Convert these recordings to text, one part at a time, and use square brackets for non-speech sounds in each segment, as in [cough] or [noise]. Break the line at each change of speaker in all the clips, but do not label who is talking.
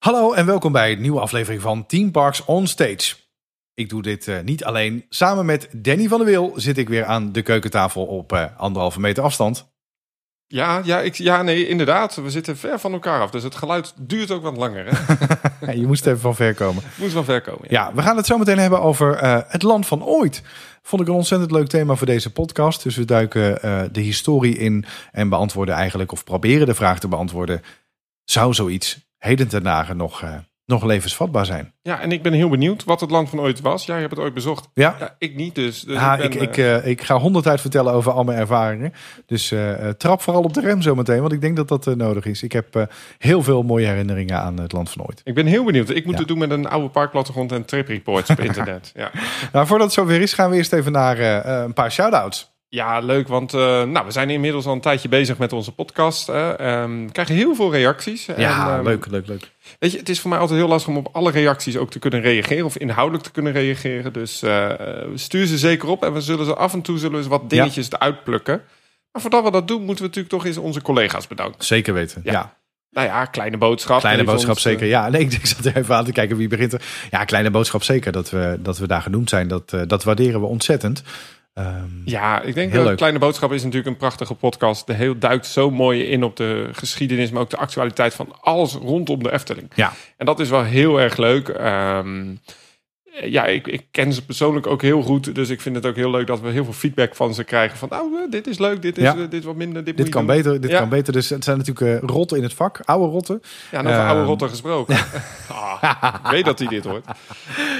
Hallo en welkom bij een nieuwe aflevering van Team Parks On Stage. Ik doe dit eh, niet alleen. Samen met Danny van der Wil zit ik weer aan de keukentafel op eh, anderhalve meter afstand.
Ja, ja, ik, ja, nee, inderdaad. We zitten ver van elkaar af. Dus het geluid duurt ook wat langer. Hè? [laughs]
Je moest even van ver komen. [laughs]
Moet wel ver komen. Ja.
Ja, we gaan het zo meteen hebben over eh, het land van ooit. Vond ik een ontzettend leuk thema voor deze podcast. Dus we duiken de historie in en beantwoorden eigenlijk, of proberen de vraag te beantwoorden. Zou zoiets heden ten dagen nog, eh, nog levensvatbaar zijn?
ja, en ik ben heel benieuwd wat het land van ooit was. Jij hebt het ooit bezocht.
Ja,
Ja, ik niet dus. dus
Ah,
ben,
ik, ik,
eh,
eh, ik ga honderd uit vertellen over al mijn ervaringen. Dus trap vooral op de rem zometeen, want ik denk dat dat nodig is. Ik heb heel veel mooie herinneringen aan het land van ooit.
ik ben heel benieuwd. Ik moet
Ja.
het doen met een oude parkplattegrond en tripreports op [laughs] internet. Ja.
Nou, voordat het zover is, gaan we eerst even naar een paar shout-outs.
Ja, leuk. Want eh, nou, we zijn inmiddels al een tijdje bezig met onze podcast. Hè. Ehm, we krijgen heel veel reacties.
Ja,
En, ehm,
leuk, leuk, leuk.
Weet je, het is voor mij altijd heel lastig om op alle reacties ook te kunnen reageren of inhoudelijk te kunnen reageren. Dus eh, stuur ze zeker op en we zullen ze af en toe zullen we ze wat dingetjes eruit plukken. Maar voordat we dat doen, moeten we natuurlijk toch eens onze collega's bedanken.
Zeker weten. Ja.
Ja. Nou ja, kleine boodschap.
Kleine boodschap
ons, eh,
zeker. Ja, nee, [laughs] ik zat er even aan te kijken wie begint er. Ja, kleine boodschap zeker dat we, dat we daar genoemd zijn. Dat, dat waarderen we ontzettend. Ehm,
Ja, ik denk dat
leuk.
Kleine Boodschap is natuurlijk een prachtige podcast. De heel duikt zo mooi in op de geschiedenis, maar ook de actualiteit van alles rondom de Efteling.
Ja.
En dat is wel heel erg leuk. Ehm, ja, ik, ik ken ze persoonlijk ook heel goed. Dus ik vind het ook heel leuk dat we heel veel feedback van ze krijgen. Van, nou, eh, dit is leuk, dit is,
Ja.
eh, dit wat minder, dit,
dit kan
doen.
beter, dit
Ja.
kan beter. Dus het zijn natuurlijk eh, rotten in het vak, oude rotten.
Ja, en over oude rotten gesproken. [laughs] [laughs] Ah, ik weet dat hij dit hoort.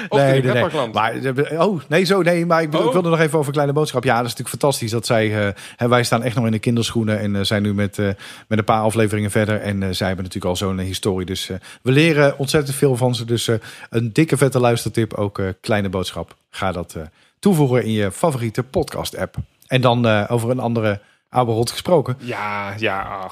Of
Nee, nee. Maar, eh, oh, nee, zo, nee, maar ik,
Oh.
ik wilde nog even over Kleine Boodschap. Ja, dat is natuurlijk fantastisch dat zij, eh, hè, wij staan echt nog in de kinderschoenen en eh, zijn nu met, eh, met een paar afleveringen verder. En eh, zij hebben natuurlijk al zo'n eh, historie. Dus eh, we leren ontzettend veel van ze. Dus eh, een dikke vette luistertip, ook Kleine Boodschap. Ga dat eh, toevoegen in je favoriete podcast app. En dan eh, over een andere oude rot gesproken.
Ja, ja.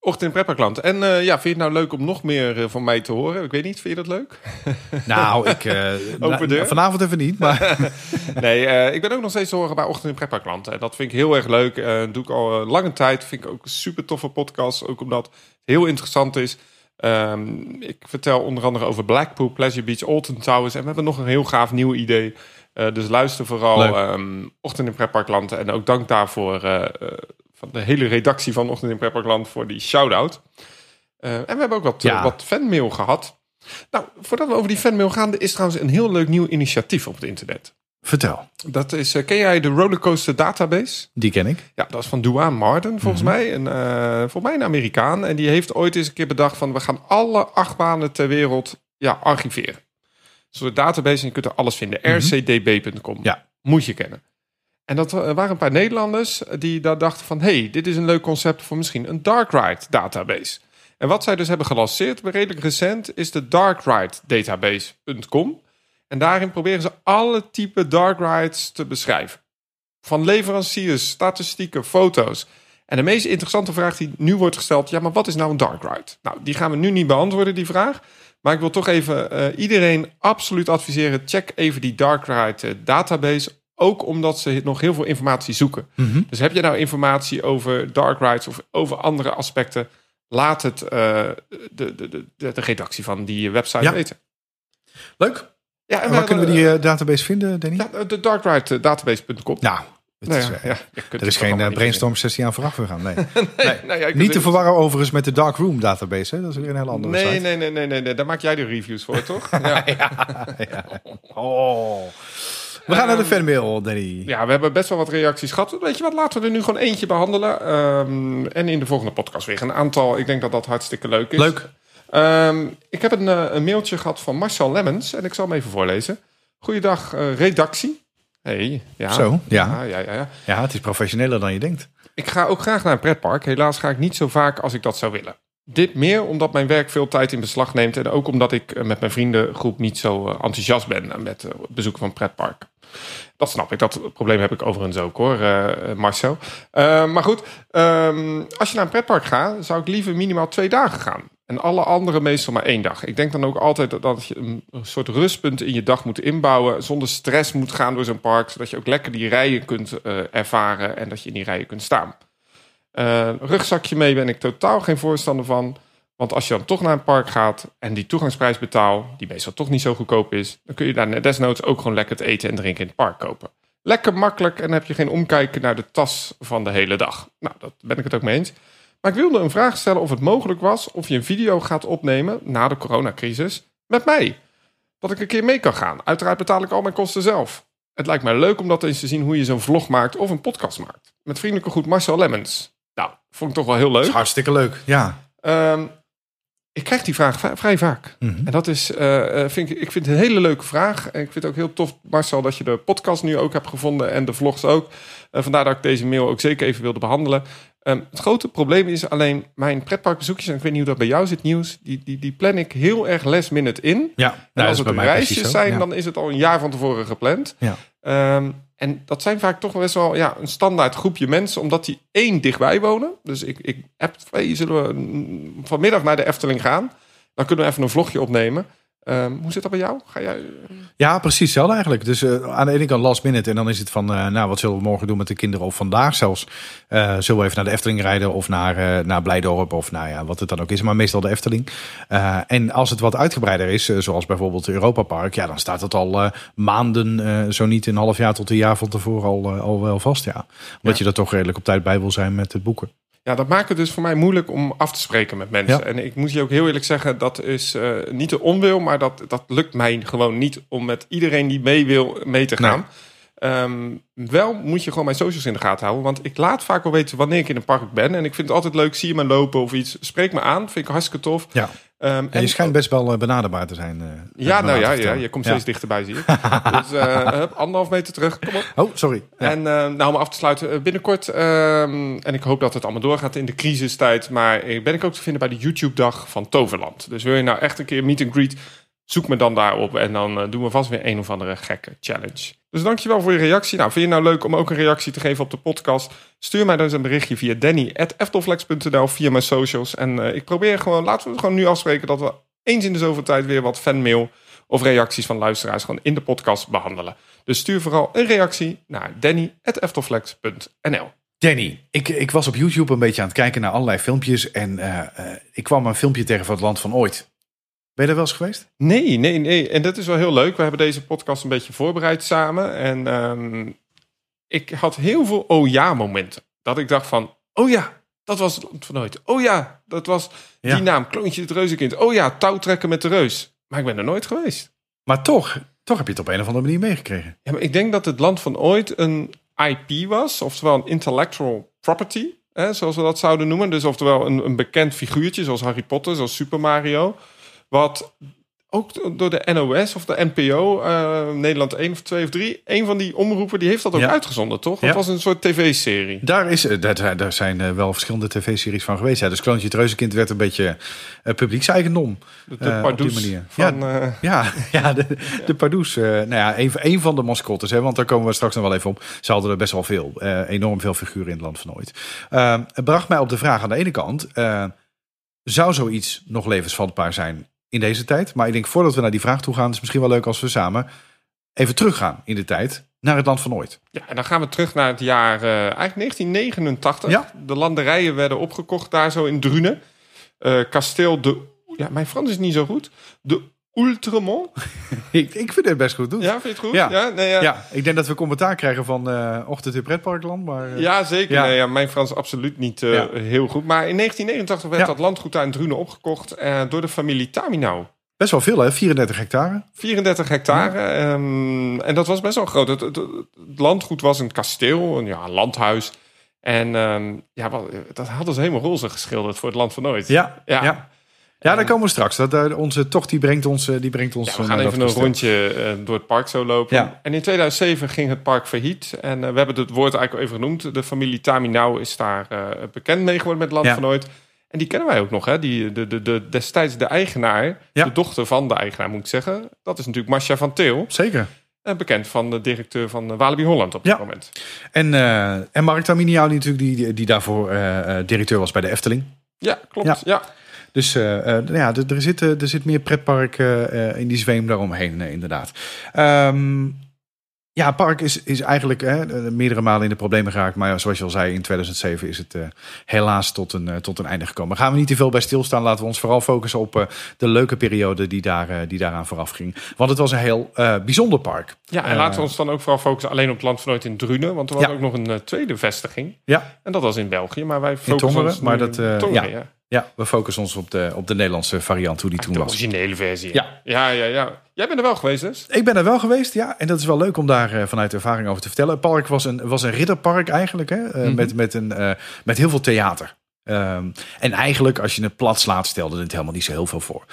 Ochtend in Pretparkland. En eh, ja, vind je het nou leuk om nog meer van mij te horen? Ik weet niet, vind je dat leuk? [laughs]
Nou, ik, eh, [laughs]
Open deur?
vanavond even niet, maar [laughs]
Nee, ik ben ook nog steeds te horen bij Ochtend in Pretparkland. En dat vind ik heel erg leuk. Doe ik al lange tijd. Vind ik ook een super toffe podcast. Ook omdat het heel interessant is. Ehm, ik vertel onder andere over Blackpool, Pleasure Beach, Alton Towers. En we hebben nog een heel gaaf nieuw idee. Eh, dus luister vooral ehm, Ochtend in Pretparkland. En ook dank daarvoor eh, eh, van de hele redactie van Ochtend in Pretparkland voor die shout-out. En we hebben ook wat,
Ja.
wat fanmail gehad. Nou, voordat we over die fanmail gaan, er is trouwens een heel leuk nieuw initiatief op het internet.
Vertel.
Dat is, eh, ken jij de Rollercoaster Database?
Die ken ik.
Ja, dat is van Duane Martin, volgens
Mhm.
mij. Een, eh volgens mij een Amerikaan. En die heeft ooit eens een keer bedacht van... we gaan alle achtbanen ter wereld ja, archiveren. Een soort database en je kunt er alles vinden.
Mhm.
rcdb.com.
Ja.
Moet je kennen. En dat eh, waren een paar Nederlanders die daar dachten van... hey, dit is een leuk concept voor misschien een dark ride database. En wat zij dus hebben gelanceerd, redelijk recent... is de darkride-database.com. En daarin proberen ze alle type dark rides te beschrijven. Van leveranciers, statistieken, foto's. En de meest interessante vraag die nu wordt gesteld... ja, maar wat is nou een dark ride? Nou, die gaan we nu niet beantwoorden, die vraag. Maar ik wil toch even eh, iedereen absoluut adviseren... check even die dark ride eh, database... ook omdat ze nog heel veel informatie zoeken.
Mhm.
Dus heb je nou informatie over dark rides... of over andere aspecten... laat het eh, de, de, de, de redactie van die website
Ja.
weten.
Leuk.
Ja,
En waar kunnen we die eh, database vinden, Danny?
Ja, de darkride-database.com.
Nou, het
Nou
is,
ja,
eh,
ja,
er is geen eh, brainstorm sessie aan vooraf gegaan. Nee.
vinden. [laughs] Nee, nou ja,
Niet te
het-
verwarren overigens met de Dark Room database. Hè? Dat is weer een hele andere
Nee,
site.
nee, nee, nee, nee, nee, daar maak jij de reviews voor, [laughs] toch? Ja.
Oh. [laughs] We gaan naar de fanmail, Danny.
ja, we hebben best wel wat reacties gehad. Weet je wat, laten we er nu gewoon eentje behandelen. Ehm, en in de volgende podcast weer een aantal. Ik denk dat dat hartstikke leuk is.
Leuk.
Ehm, ik heb een, eh, een mailtje gehad van Marcel Lemmens. En ik zal hem even voorlezen. Goeiedag, eh, redactie. Hey, ja.
Zo, ja.
Ja, ja, ja, ja.
Ja, het is professioneler dan je denkt.
Ik ga ook graag naar een pretpark. Helaas ga ik niet zo vaak als ik dat zou willen. Dit meer omdat mijn werk veel tijd in beslag neemt. En ook omdat ik eh, met mijn vriendengroep niet zo enthousiast ben met het bezoeken van pretpark. Dat snap ik. Dat probleem heb ik overigens ook hoor, eh, Marcel. Eh, maar goed, ehm, als je naar een pretpark gaat, zou ik liever minimaal twee dagen gaan. En alle andere meestal maar één dag. Ik denk dan ook altijd dat- je een soort rustpunt in je dag moet inbouwen. Zonder stress moet gaan door zo'n park. Zodat je ook lekker die rijen kunt eh, ervaren en dat je in die rijen kunt staan. Rugzakje mee ben ik totaal geen voorstander van. Want als je dan toch naar een park gaat en die toegangsprijs betaalt, die meestal toch niet zo goedkoop is, dan kun je daar desnoods ook gewoon lekker het eten en drinken in het park kopen. Lekker makkelijk en dan heb je geen omkijken naar de tas van de hele dag. Nou, dat ben ik het ook mee eens. Maar ik wilde een vraag stellen of het mogelijk was of je een video gaat opnemen na de coronacrisis met mij. Dat ik een keer mee kan gaan. Uiteraard betaal ik al mijn kosten zelf. Het lijkt mij leuk om dat eens te zien hoe je zo'n vlog maakt of een podcast maakt. Met vriendelijke groet Marcel Lemmens. Nou, vond ik toch wel heel leuk.
Hartstikke leuk, ja.
Ehm, ik krijg die vraag vrij vaak.
Mhm.
En dat is, eh, eh, vind ik, ik vind het een hele leuke vraag. En ik vind het ook heel tof, Marcel, dat je de podcast nu ook hebt gevonden en de vlogs ook. Vandaar dat ik deze mail ook zeker even wilde behandelen. Ehm, het grote probleem is alleen mijn pretparkbezoekjes, en ik weet niet hoe dat bij jou zit, nieuws, die, die, die plan ik heel erg last minute in.
Ja,
En
nou,
als het reisjes zijn,
Ja.
dan is het al een jaar van tevoren gepland.
Ja.
Ehm, en dat zijn vaak toch best wel ja, een standaard groepje mensen, omdat die één dichtbij wonen. Dus ik, ik heb hey, zullen we mm, vanmiddag naar de Efteling gaan? Dan kunnen we even een vlogje opnemen. Ehm, hoe zit dat bij jou? Ga jij...
Ja, precies hetzelfde eigenlijk. Dus eh, aan de ene kant last minute. En dan is het van, eh, nou, wat zullen we morgen doen met de kinderen? Of vandaag zelfs. eh, zullen we even naar de Efteling rijden? Of naar, naar Blijdorp? Of nou ja, wat het dan ook is. Maar meestal de Efteling. En als het wat uitgebreider is, zoals bijvoorbeeld Europa Park. Ja, dan staat het al maanden, zo niet een half jaar tot een jaar van tevoren al, al wel vast. Ja. Omdat
Ja.
je er toch redelijk op tijd bij wil zijn met het boeken.
Ja, dat maakt het dus voor mij moeilijk om af te spreken met mensen.
Ja.
En ik moet je ook heel eerlijk zeggen, dat is eh, niet de onwil, maar dat, dat lukt mij gewoon niet om met iedereen die mee wil mee te gaan. Ehm, wel moet je gewoon mijn socials in de gaten houden, want ik laat vaak wel weten wanneer ik in een park ben. En ik vind het altijd leuk, zie je me lopen of iets, spreek me aan, vind ik hartstikke tof.
Ja.
Ehm,
En je schijnt best wel eh, benaderbaar te zijn. eh,
ja, nou ja, ja, je komt
Ja.
steeds dichterbij, zie je. [laughs] dus eh, hup, anderhalf meter terug, kom op.
Oh, sorry.
En eh, nou, om af te sluiten, binnenkort, ehm, en ik hoop dat het allemaal doorgaat in de crisistijd, maar ben ik ook te vinden bij de YouTube-dag van Toverland. Dus wil je nou echt een keer meet and greet, zoek me dan daarop en dan eh, doen we vast weer een of andere gekke challenge. Dus dankjewel voor je reactie. Nou, vind je nou leuk om ook een reactie te geven op de podcast? Stuur mij dus een berichtje via danny.eftelflex.nl via mijn socials. En eh, ik probeer gewoon, laten we het gewoon nu afspreken dat we eens in de zoveel tijd weer wat fanmail of reacties van luisteraars gewoon in de podcast behandelen. Dus stuur vooral een reactie naar danny.eftelflex.nl.
Danny, ik, ik was op YouTube een beetje aan het kijken naar allerlei filmpjes. En eh, ik kwam een filmpje tegen van het land van ooit. Ben je daar wel eens geweest?
Nee, nee, nee. En dat is wel heel leuk. We hebben deze podcast een beetje voorbereid samen. En ehm, ik had heel veel oh ja momenten. Dat ik dacht van, oh ja, dat was het land van ooit. Oh ja, dat was
Ja.
die naam, Kloontje het Reuzenkind. Oh ja, touwtrekken met de reus. Maar ik ben er nooit geweest.
Maar toch, toch heb je het op een of andere manier meegekregen.
Ja, maar ik denk dat het land van ooit een IP was, oftewel een intellectual property, hè, zoals we dat zouden noemen. Dus oftewel een, een bekend figuurtje, zoals Harry Potter, zoals Super Mario. Wat ook door de NOS of de NPO, eh, Nederland 1 of 2 of 3, een van die omroepen, die heeft dat ook
Ja.
uitgezonden, toch?
Ja.
Dat was een soort tv-serie.
Daar, is, eh, daar, zijn- daar zijn eh, wel verschillende tv-series van geweest. Ja, dus Kloontje het Reuzenkind werd een beetje uh, publiekseigendom.
De, de
op die manier.
van... eh,
Ja, [laughs] ja de, de Pardoes. nou ja, een, een van de mascottes. Hè, want daar komen we straks nog wel even op. Ze hadden er best wel veel. enorm veel figuren in het land van ooit. Het bracht mij op de vraag aan de ene kant. zou zoiets nog levensvatbaar zijn in deze tijd? Maar ik denk voordat we naar die vraag toe gaan... is het misschien wel leuk als we samen even teruggaan in de tijd... naar het land van ooit.
Ja, en dan gaan we terug naar het jaar eh, eigenlijk 1989.
Ja.
De landerijen werden opgekocht daar zo in Drunen. Eh, kasteel de... Ja, mijn Frans is niet zo goed. De Oultremont. [laughs]
Ik, ik vind het best goed doen.
Ja, vind je het goed?
Ja.
nee, ja.
Ja, ik denk dat we commentaar krijgen van eh Ochtend in Pretparkland. Maar, eh,
Ja, zeker.
Ja.
Nee, ja, mijn Frans absoluut niet eh, heel goed. Maar in 1989 werd dat landgoed daar in Drunen opgekocht door de familie Taminau.
Best wel veel, hè? 34 hectare.
34 hectare. ehm, en dat was best wel groot. Het, het, het landgoed was een kasteel, een, ja, landhuis. En ehm, ja, wat, dat hadden ze helemaal roze geschilderd voor het land van nooit.
Ja,
Ja.
Ja. daar komen we straks. Dat, eh, onze tocht die brengt ons, eh, die brengt ons
Ja, we
eh,
gaan even een rondje door het park zo lopen.
Ja.
En in 2007 ging het park failliet. En we hebben het woord eigenlijk al even genoemd. De familie Taminau is daar bekend mee geworden met Land
Ja.
van Nooit. En die kennen wij ook nog. Hè? Die, de, de, de, destijds de eigenaar, de dochter van de eigenaar moet ik zeggen. Dat is natuurlijk Masha van Teel.
Zeker.
bekend van de directeur van Walibi Holland op dit
Ja.
moment.
En, eh en Mark Taminiau natuurlijk, die, die, die daarvoor directeur was bij de Efteling.
Ja, klopt.
Ja.
Ja.
Dus eh, eh, nou ja, er, zit, er zit meer pretpark eh, in die zweem daaromheen, inderdaad. Ehm, Ja, park is, is eigenlijk hè, meerdere malen in de problemen geraakt. Maar zoals je al zei, in 2007 is het uh, helaas tot een, uh, tot een einde gekomen. Gaan we niet te veel bij stilstaan. Laten we ons vooral focussen op uh, de leuke periode die, daar, die daaraan vooraf ging. Want het was een heel bijzonder park.
Ja, en laten we ons dan ook vooral focussen alleen op het land van ooit in Drunen. Want er was ja. ook nog een tweede vestiging.
Ja.
En dat was in België. Maar wij focussen
Tongeren,
ons
maar dat,
Tongeren,
ja.
ja.
Ja, we focussen ons op de, op de Nederlandse variant, hoe die toen
De
was.
originele versie.
Ja.
ja, ja, ja. Jij bent er wel geweest dus?
Ik ben er wel geweest, ja. En dat is wel leuk om daar uh, vanuit ervaring over te vertellen. Het park was een, was een ridderpark eigenlijk, hè? Uh,
Mhm.
met, met, een, uh, met heel veel theater. Um, en eigenlijk, als je het plat slaat, stelde het helemaal niet zo heel veel voor.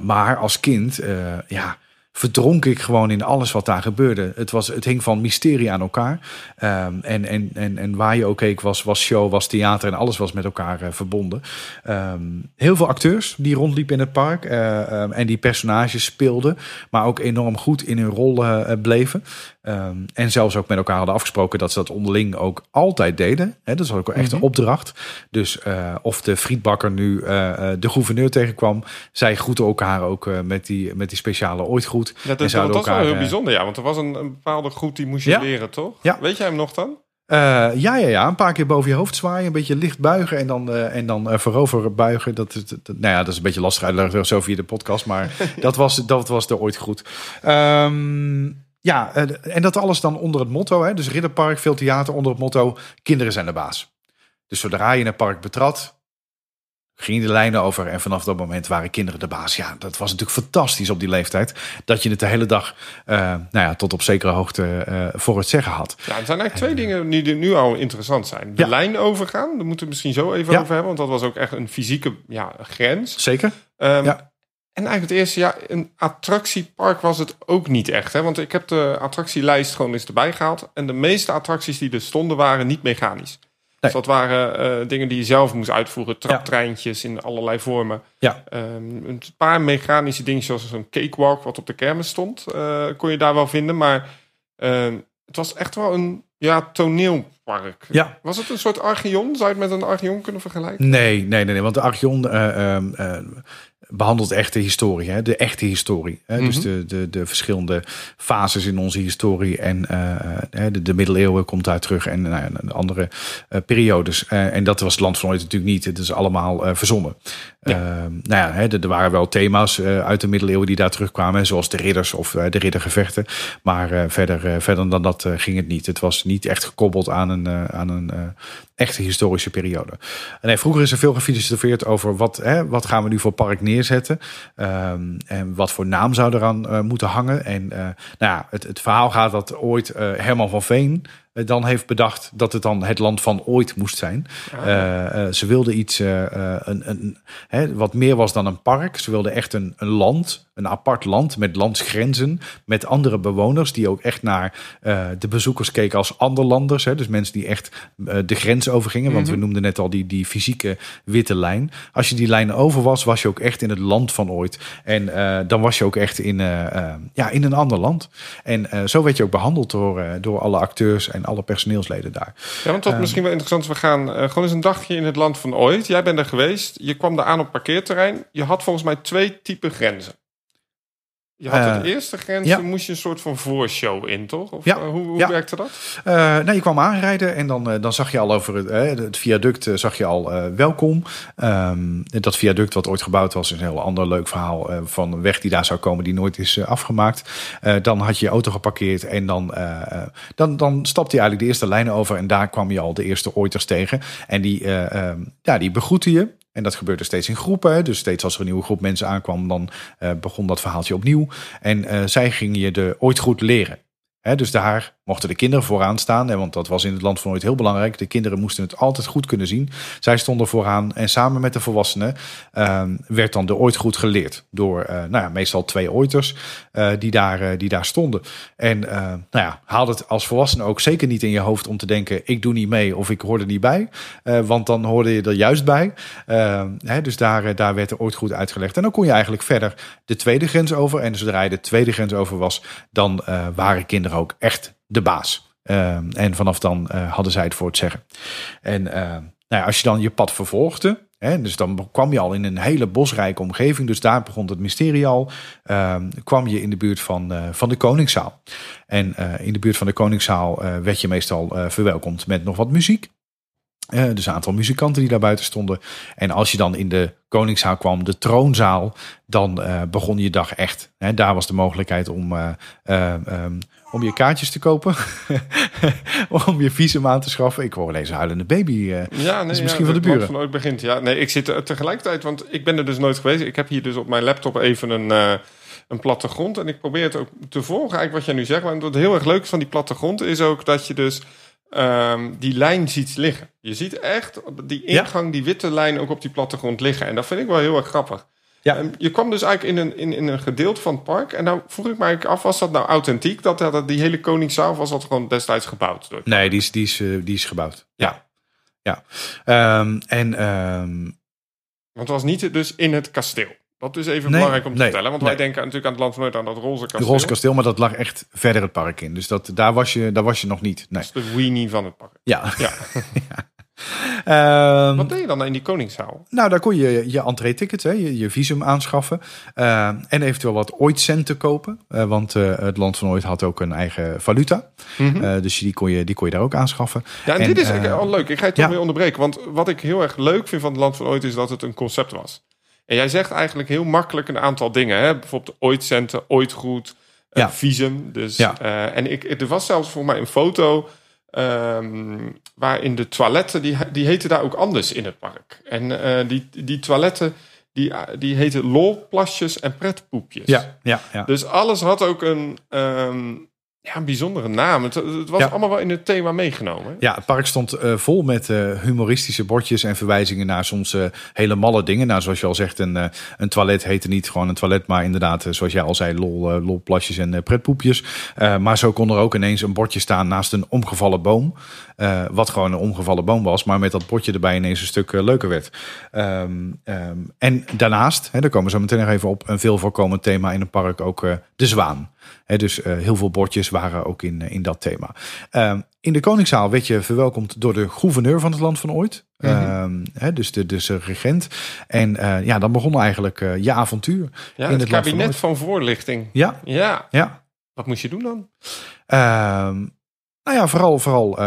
maar als kind, ja verdronk ik gewoon in alles wat daar gebeurde. Het, was, het hing van mysterie aan elkaar. Um, en, en, en, en waar je ook keek was, was show, was theater en alles was met elkaar uh, verbonden. Um, heel veel acteurs die rondliepen in het park uh, um, en die personages speelden, maar ook enorm goed in hun rol uh, bleven. En zelfs ook met elkaar hadden afgesproken dat ze dat onderling ook altijd deden. He, dat is ook echt een mm -hmm. opdracht. Dus of de frietbakker nu de gouverneur tegenkwam, zij groeten elkaar ook met, die, met die speciale
Ja, dat, dat was wel heel bijzonder, ja. Want er was een, een bepaalde groet die moest je
Ja.
leren, toch?
Ja.
Weet jij hem nog dan?
Uh, ja, ja, ja. Een paar keer boven je hoofd zwaaien, een beetje licht buigen en dan, uh, en dan uh, voorover buigen. Dat, dat, dat, nou ja, dat is een beetje lastig uitleggen zo via de podcast, maar [laughs] dat, was, dat was de ooit goed. Um, ja, en dat alles dan onder het motto, hè, dus Ridderpark, veel theater onder het motto, kinderen zijn de baas. Dus zodra je het park betrad, ging de lijnen over en vanaf dat moment waren kinderen de baas. Ja, dat was natuurlijk fantastisch op die leeftijd. Dat je het de hele dag, uh, nou ja, tot op zekere hoogte uh, voor het zeggen had.
Ja, er zijn eigenlijk twee dingen die nu al interessant zijn. De
Ja.
lijn overgaan, daar moeten we misschien zo even
Ja.
over hebben. Want dat was ook echt een fysieke ja, grens.
Zeker?
Um,
Ja.
En eigenlijk het eerste, ja, een attractiepark was het ook niet echt. Hè? Want ik heb de attractielijst gewoon eens erbij gehaald. En de meeste attracties die er stonden waren niet mechanisch. Dus dat waren uh, dingen die je zelf moest uitvoeren. Traptreintjes in allerlei vormen.
Ja.
Um, een paar mechanische dingen zoals zo'n cakewalk wat op de kermis stond. Uh, kon je daar wel vinden. Maar uh, het was echt wel een ja, toneelpark.
Ja.
Was het een soort archeon? Zou je het met een archeon kunnen vergelijken?
Nee, nee, nee. nee want de Archeon uh, uh, behandelt echt de historie, hè? de echte historie. Hè?
Mhm.
Dus de, de, de verschillende fases in onze historie. En uh, de, de middeleeuwen komt daar terug en nou, andere uh, periodes. Uh, en dat was het land van ooit natuurlijk niet. Het is allemaal uh, verzonnen. Ja. Uh, nou ja, hè, er waren wel thema's uh, uit de middeleeuwen die daar terugkwamen. Zoals de ridders of uh, de riddergevechten. Maar uh, verder, uh, verder dan dat uh, ging het niet. Het was niet echt gekoppeld aan een, uh, aan een uh, echte historische periode. En nee, vroeger is er veel gefilosofeerd over wat, hè, wat gaan we nu voor park neerzetten. Um, en wat voor naam zou eraan uh, moeten hangen. En uh, nou ja, het, het verhaal gaat dat ooit uh, Herman van Veen dan heeft bedacht dat het dan het land van ooit moest zijn. Ah. Uh, uh, ze wilden iets uh, een, een, hè, wat meer was dan een park. Ze wilden echt een, een land, een apart land met landsgrenzen, met andere bewoners die ook echt naar de bezoekers keken als anderlanders. Hè, dus mensen die echt de grens overgingen. Want mm -hmm. we noemden net al die, die fysieke witte lijn. Als je die lijn over was, was je ook echt in het land van ooit. En dan was je ook echt in, ja, in een ander land. En zo werd je ook behandeld door, door alle acteurs en alle personeelsleden daar.
Ja, want dat um, misschien wel interessant. We gaan uh, gewoon eens een dagje in het land van ooit. Jij bent er geweest. Je kwam daar aan op parkeerterrein. Je had volgens mij twee typen grenzen. Je had het eerste grensje, ja. moest je een soort van voorshow in, toch? Of
ja.
uh, hoe, hoe
ja.
werkte dat?
Uh, nou, je kwam aanrijden en dan, dan zag je al over het, het viaduct, zag je al welkom. Um, dat viaduct wat ooit gebouwd was, is een heel ander leuk verhaal van een weg die daar zou komen die nooit is afgemaakt. dan had je je auto geparkeerd en dan, dan, dan stapte je eigenlijk de eerste lijn over en daar kwam je al de eerste ooiters tegen. En die, um, ja, die begroeten je. En dat gebeurde steeds in groepen. Dus steeds als er een nieuwe groep mensen aankwam, dan uh, begon dat verhaaltje opnieuw. En uh, zij gingen je de ooit goed leren. Dus daar mochten de kinderen vooraan staan. Want dat was in het land van ooit heel belangrijk. De kinderen moesten het altijd goed kunnen zien. Zij stonden vooraan. En samen met de volwassenen uh, werd dan de ooit goed geleerd. Door uh, nou ja, meestal twee ooiters uh, die, daar, die daar stonden. En nou ja, haal het als volwassene ook zeker niet in je hoofd om te denken... ik doe niet mee of ik hoor er niet bij. want dan hoorde je er juist bij. Hè, dus daar, daar werd er ooit goed uitgelegd. En dan kon je eigenlijk verder de tweede grens over. En zodra je de tweede grens over was... dan waren kinderen ook echt de baas. Uh, en vanaf dan uh, hadden zij het voor het zeggen. En uh, nou ja, als je dan je pad vervolgde, Hè? Dus dan kwam je al in een hele bosrijke omgeving. Dus daar begon het mysterie al. Ehm, kwam je in de buurt van, eh, van de Koningszaal. En eh, in de buurt van de Koningszaal eh, werd je meestal eh, verwelkomd met nog wat muziek. Eh, dus een aantal muzikanten die daar buiten stonden. En als je dan in de Koningszaal kwam, de troonzaal, dan eh, begon je dag echt. Hè, daar was de mogelijkheid om, eh, eh, ehm, om je kaartjes te kopen. [laughs] om je visum aan te schaffen. Ik hoor ineens een huilende baby. eh.
Ja, nee,
is
ja,
misschien van de buren.
van ooit begint. Ja, nee, ik zit er tegelijkertijd, want ik ben er dus nooit geweest. Ik heb hier dus op mijn laptop even een, eh, een plattegrond. En ik probeer het ook te volgen, eigenlijk wat jij nu zegt. En wat heel erg leuk is van die plattegrond is ook dat je dus ehm, die lijn ziet liggen. Je ziet echt die
Ja.
ingang, die witte lijn ook op die plattegrond liggen. En dat vind ik wel heel erg grappig.
Ja.
Je kwam dus eigenlijk in een, in, in een gedeelte van het park. En nou vroeg ik me eigenlijk af, was dat nou authentiek? Dat, dat die hele Koningszaal was dat gewoon destijds gebouwd? Door?
Nee, die is, die, is, eh, die is gebouwd.
Ja.
Ja. Ehm, en ehm,
Want het was niet dus in het kasteel. Dat is even
Nee,
belangrijk om te
nee,
vertellen. Want
nee.
wij denken natuurlijk aan het land van nooit aan dat roze kasteel.
Roze Kasteel, maar dat lag echt verder het park in. Dus dat, daar, was je, daar was je nog niet. Nee.
Dat is de weenie van het park.
Ja.
Ja. [laughs]
Ehm,
Wat deed je dan in die koningszaal?
Nou, daar kon je je entree-ticket, hè, je, je visum aanschaffen. eh, en eventueel wat ooit-centen kopen. eh, want eh, het land van ooit had ook een eigen valuta. Eh, dus die kon, je, die kon je daar ook aanschaffen.
Ja, en,
En,
dit is al leuk. Ik ga je toch
ja.
weer onderbreken. Want wat ik heel erg leuk vind van het land van ooit is dat het een concept was. En jij zegt eigenlijk heel makkelijk een aantal dingen. Hè? Bijvoorbeeld ooit centen, ooit goed, eh,
Ja.
visum. Dus,
Ja.
en ik, er was zelfs voor mij een foto ehm, waarin de toiletten, die, die heten daar ook anders in het park. En eh, die, die toiletten, die, die heten lolplasjes en pretpoepjes.
Ja, ja, ja.
Dus alles had ook een, ehm, ja, een bijzondere naam. Het, het was
Ja.
allemaal wel in het thema meegenomen. hè?
Ja, het park stond eh, vol met eh, humoristische bordjes en verwijzingen naar soms eh, hele malle dingen. Nou, zoals je al zegt, een, een toilet heette niet gewoon een toilet, maar inderdaad, zoals jij al zei, lol, lolplasjes en pretpoepjes. Maar zo kon er ook ineens een bordje staan naast een omgevallen boom. wat gewoon een omgevallen boom was, maar met dat bordje erbij ineens een stuk leuker werd. Ehm, ehm, en daarnaast, hè, daar komen we zo meteen nog even op, een veel voorkomend thema in het park ook de zwaan. Dus eh, heel veel bordjes waren ook in, eh, in dat thema. Ehm, in de Koningszaal werd je verwelkomd door de gouverneur van het land van ooit. Ehm, hè, dus de dus regent. En eh, ja, dan begon eigenlijk je avontuur.
Ja,
in
het,
van
kabinet
ooit.
van, voorlichting.
Ja,
Ja,
ja.
wat moest je doen dan?
Ehm, nou ja, vooral, vooral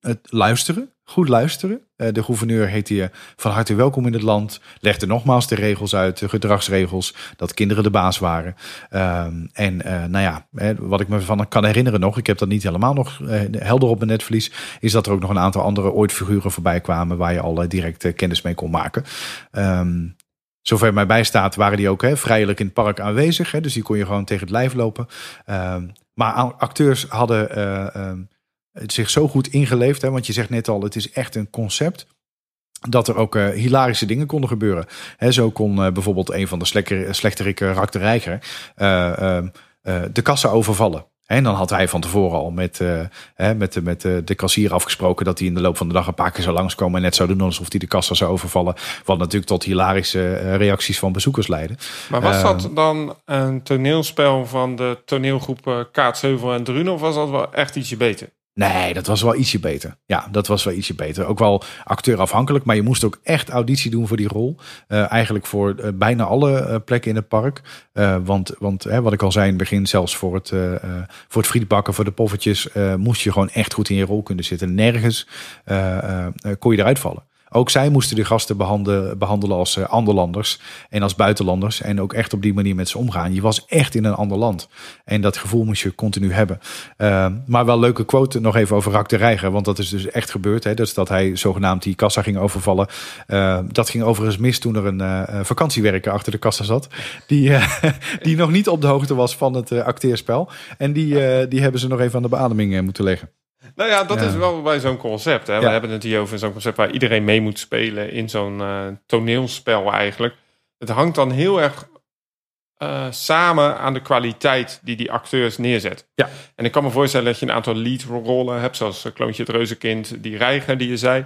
het luisteren. Goed luisteren. Eh, de gouverneur heette je van harte welkom in het land. Legde nogmaals de regels uit, de gedragsregels. Dat kinderen de baas waren. Ehm, en eh, nou ja, wat ik me van kan herinneren nog. Ik heb dat niet helemaal nog eh, helder op mijn netvlies. Is dat er ook nog een aantal andere ooit figuren voorbij kwamen. Waar je al direct kennis mee kon maken. Ehm, Zover mij bijstaat waren die ook hè, vrijelijk in het park aanwezig. Hè, dus die kon je gewoon tegen het lijf lopen. Ehm, maar acteurs hadden het zich zo goed ingeleefd. Hè, want je zegt net al, het is echt een concept. Dat er ook eh, hilarische dingen konden gebeuren. Hè, zo kon eh, bijvoorbeeld een van de slekker, slechterikken, Rak de Reiger, eh, ehm, eh, de kassa overvallen. En dan had hij van tevoren al met, eh, hè, met, de- met de, kassier afgesproken dat hij in de loop van de dag een paar keer zou langskomen en net zou doen alsof hij de kassa zou overvallen. Wat natuurlijk tot hilarische eh, reacties van bezoekers leidde.
Maar was
Ehm.
dat dan een toneelspel van de toneelgroepen Kaatsheuvel en Drunen? Of was dat wel echt ietsje beter?
Nee, dat was wel ietsje beter. Ja, dat was wel ietsje beter. Ook wel acteurafhankelijk, maar je moest ook echt auditie doen voor die rol. Eh, eigenlijk voor eh, bijna alle eh, plekken in het park. Want want hè, wat ik al zei in het begin, zelfs voor het, voor het frietbakken, voor de poffertjes, moest je gewoon echt goed in je rol kunnen zitten. Nergens kon je eruit vallen. Ook zij moesten de gasten behandelen, als eh, anderlanders en als buitenlanders. En ook echt op die manier met ze omgaan. Je was echt in een ander land. En dat gevoel moest je continu hebben. Uh, maar wel leuke quote nog even over Rak de Reiger. Want dat is dus echt gebeurd. Hè? Dus dat hij zogenaamd die kassa ging overvallen. Uh, dat ging overigens mis toen er een uh, vakantiewerker achter de kassa zat. Die, uh, [laughs] die nog niet op de hoogte was van het acteerspel. En die, die hebben ze nog even aan de beademing moeten leggen.
Nou ja, dat
Ja.
is wel bij zo'n concept. Hè? We hebben het hier over zo'n concept waar iedereen mee moet spelen in zo'n eh, toneelspel eigenlijk. Het hangt dan heel erg eh, samen aan de kwaliteit die die acteurs neerzet.
Ja.
En ik kan me voorstellen dat je een aantal leadrollen hebt, zoals eh, Kloontje het Reuzenkind, die Reiger die je zei.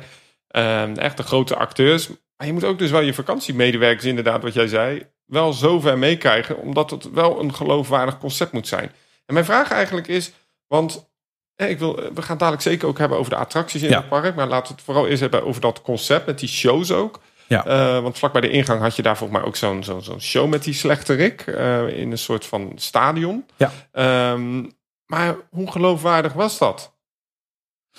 Ehm, echt de grote acteurs. Maar je moet ook dus wel je vakantiemedewerkers, inderdaad, wat jij zei, wel zo ver meekrijgen, omdat het wel een geloofwaardig concept moet zijn. En mijn vraag eigenlijk is, want ik wil, we gaan het dadelijk zeker ook hebben over de attracties in
Ja.
het park, maar laten we het vooral eerst hebben over dat concept met die shows ook.
Ja.
Eh, want vlak bij de ingang had je daar volgens mij ook zo'n zo'n zo'n show met die slechterik. eh in een soort van stadion.
Ja.
Ehm, maar hoe geloofwaardig was dat?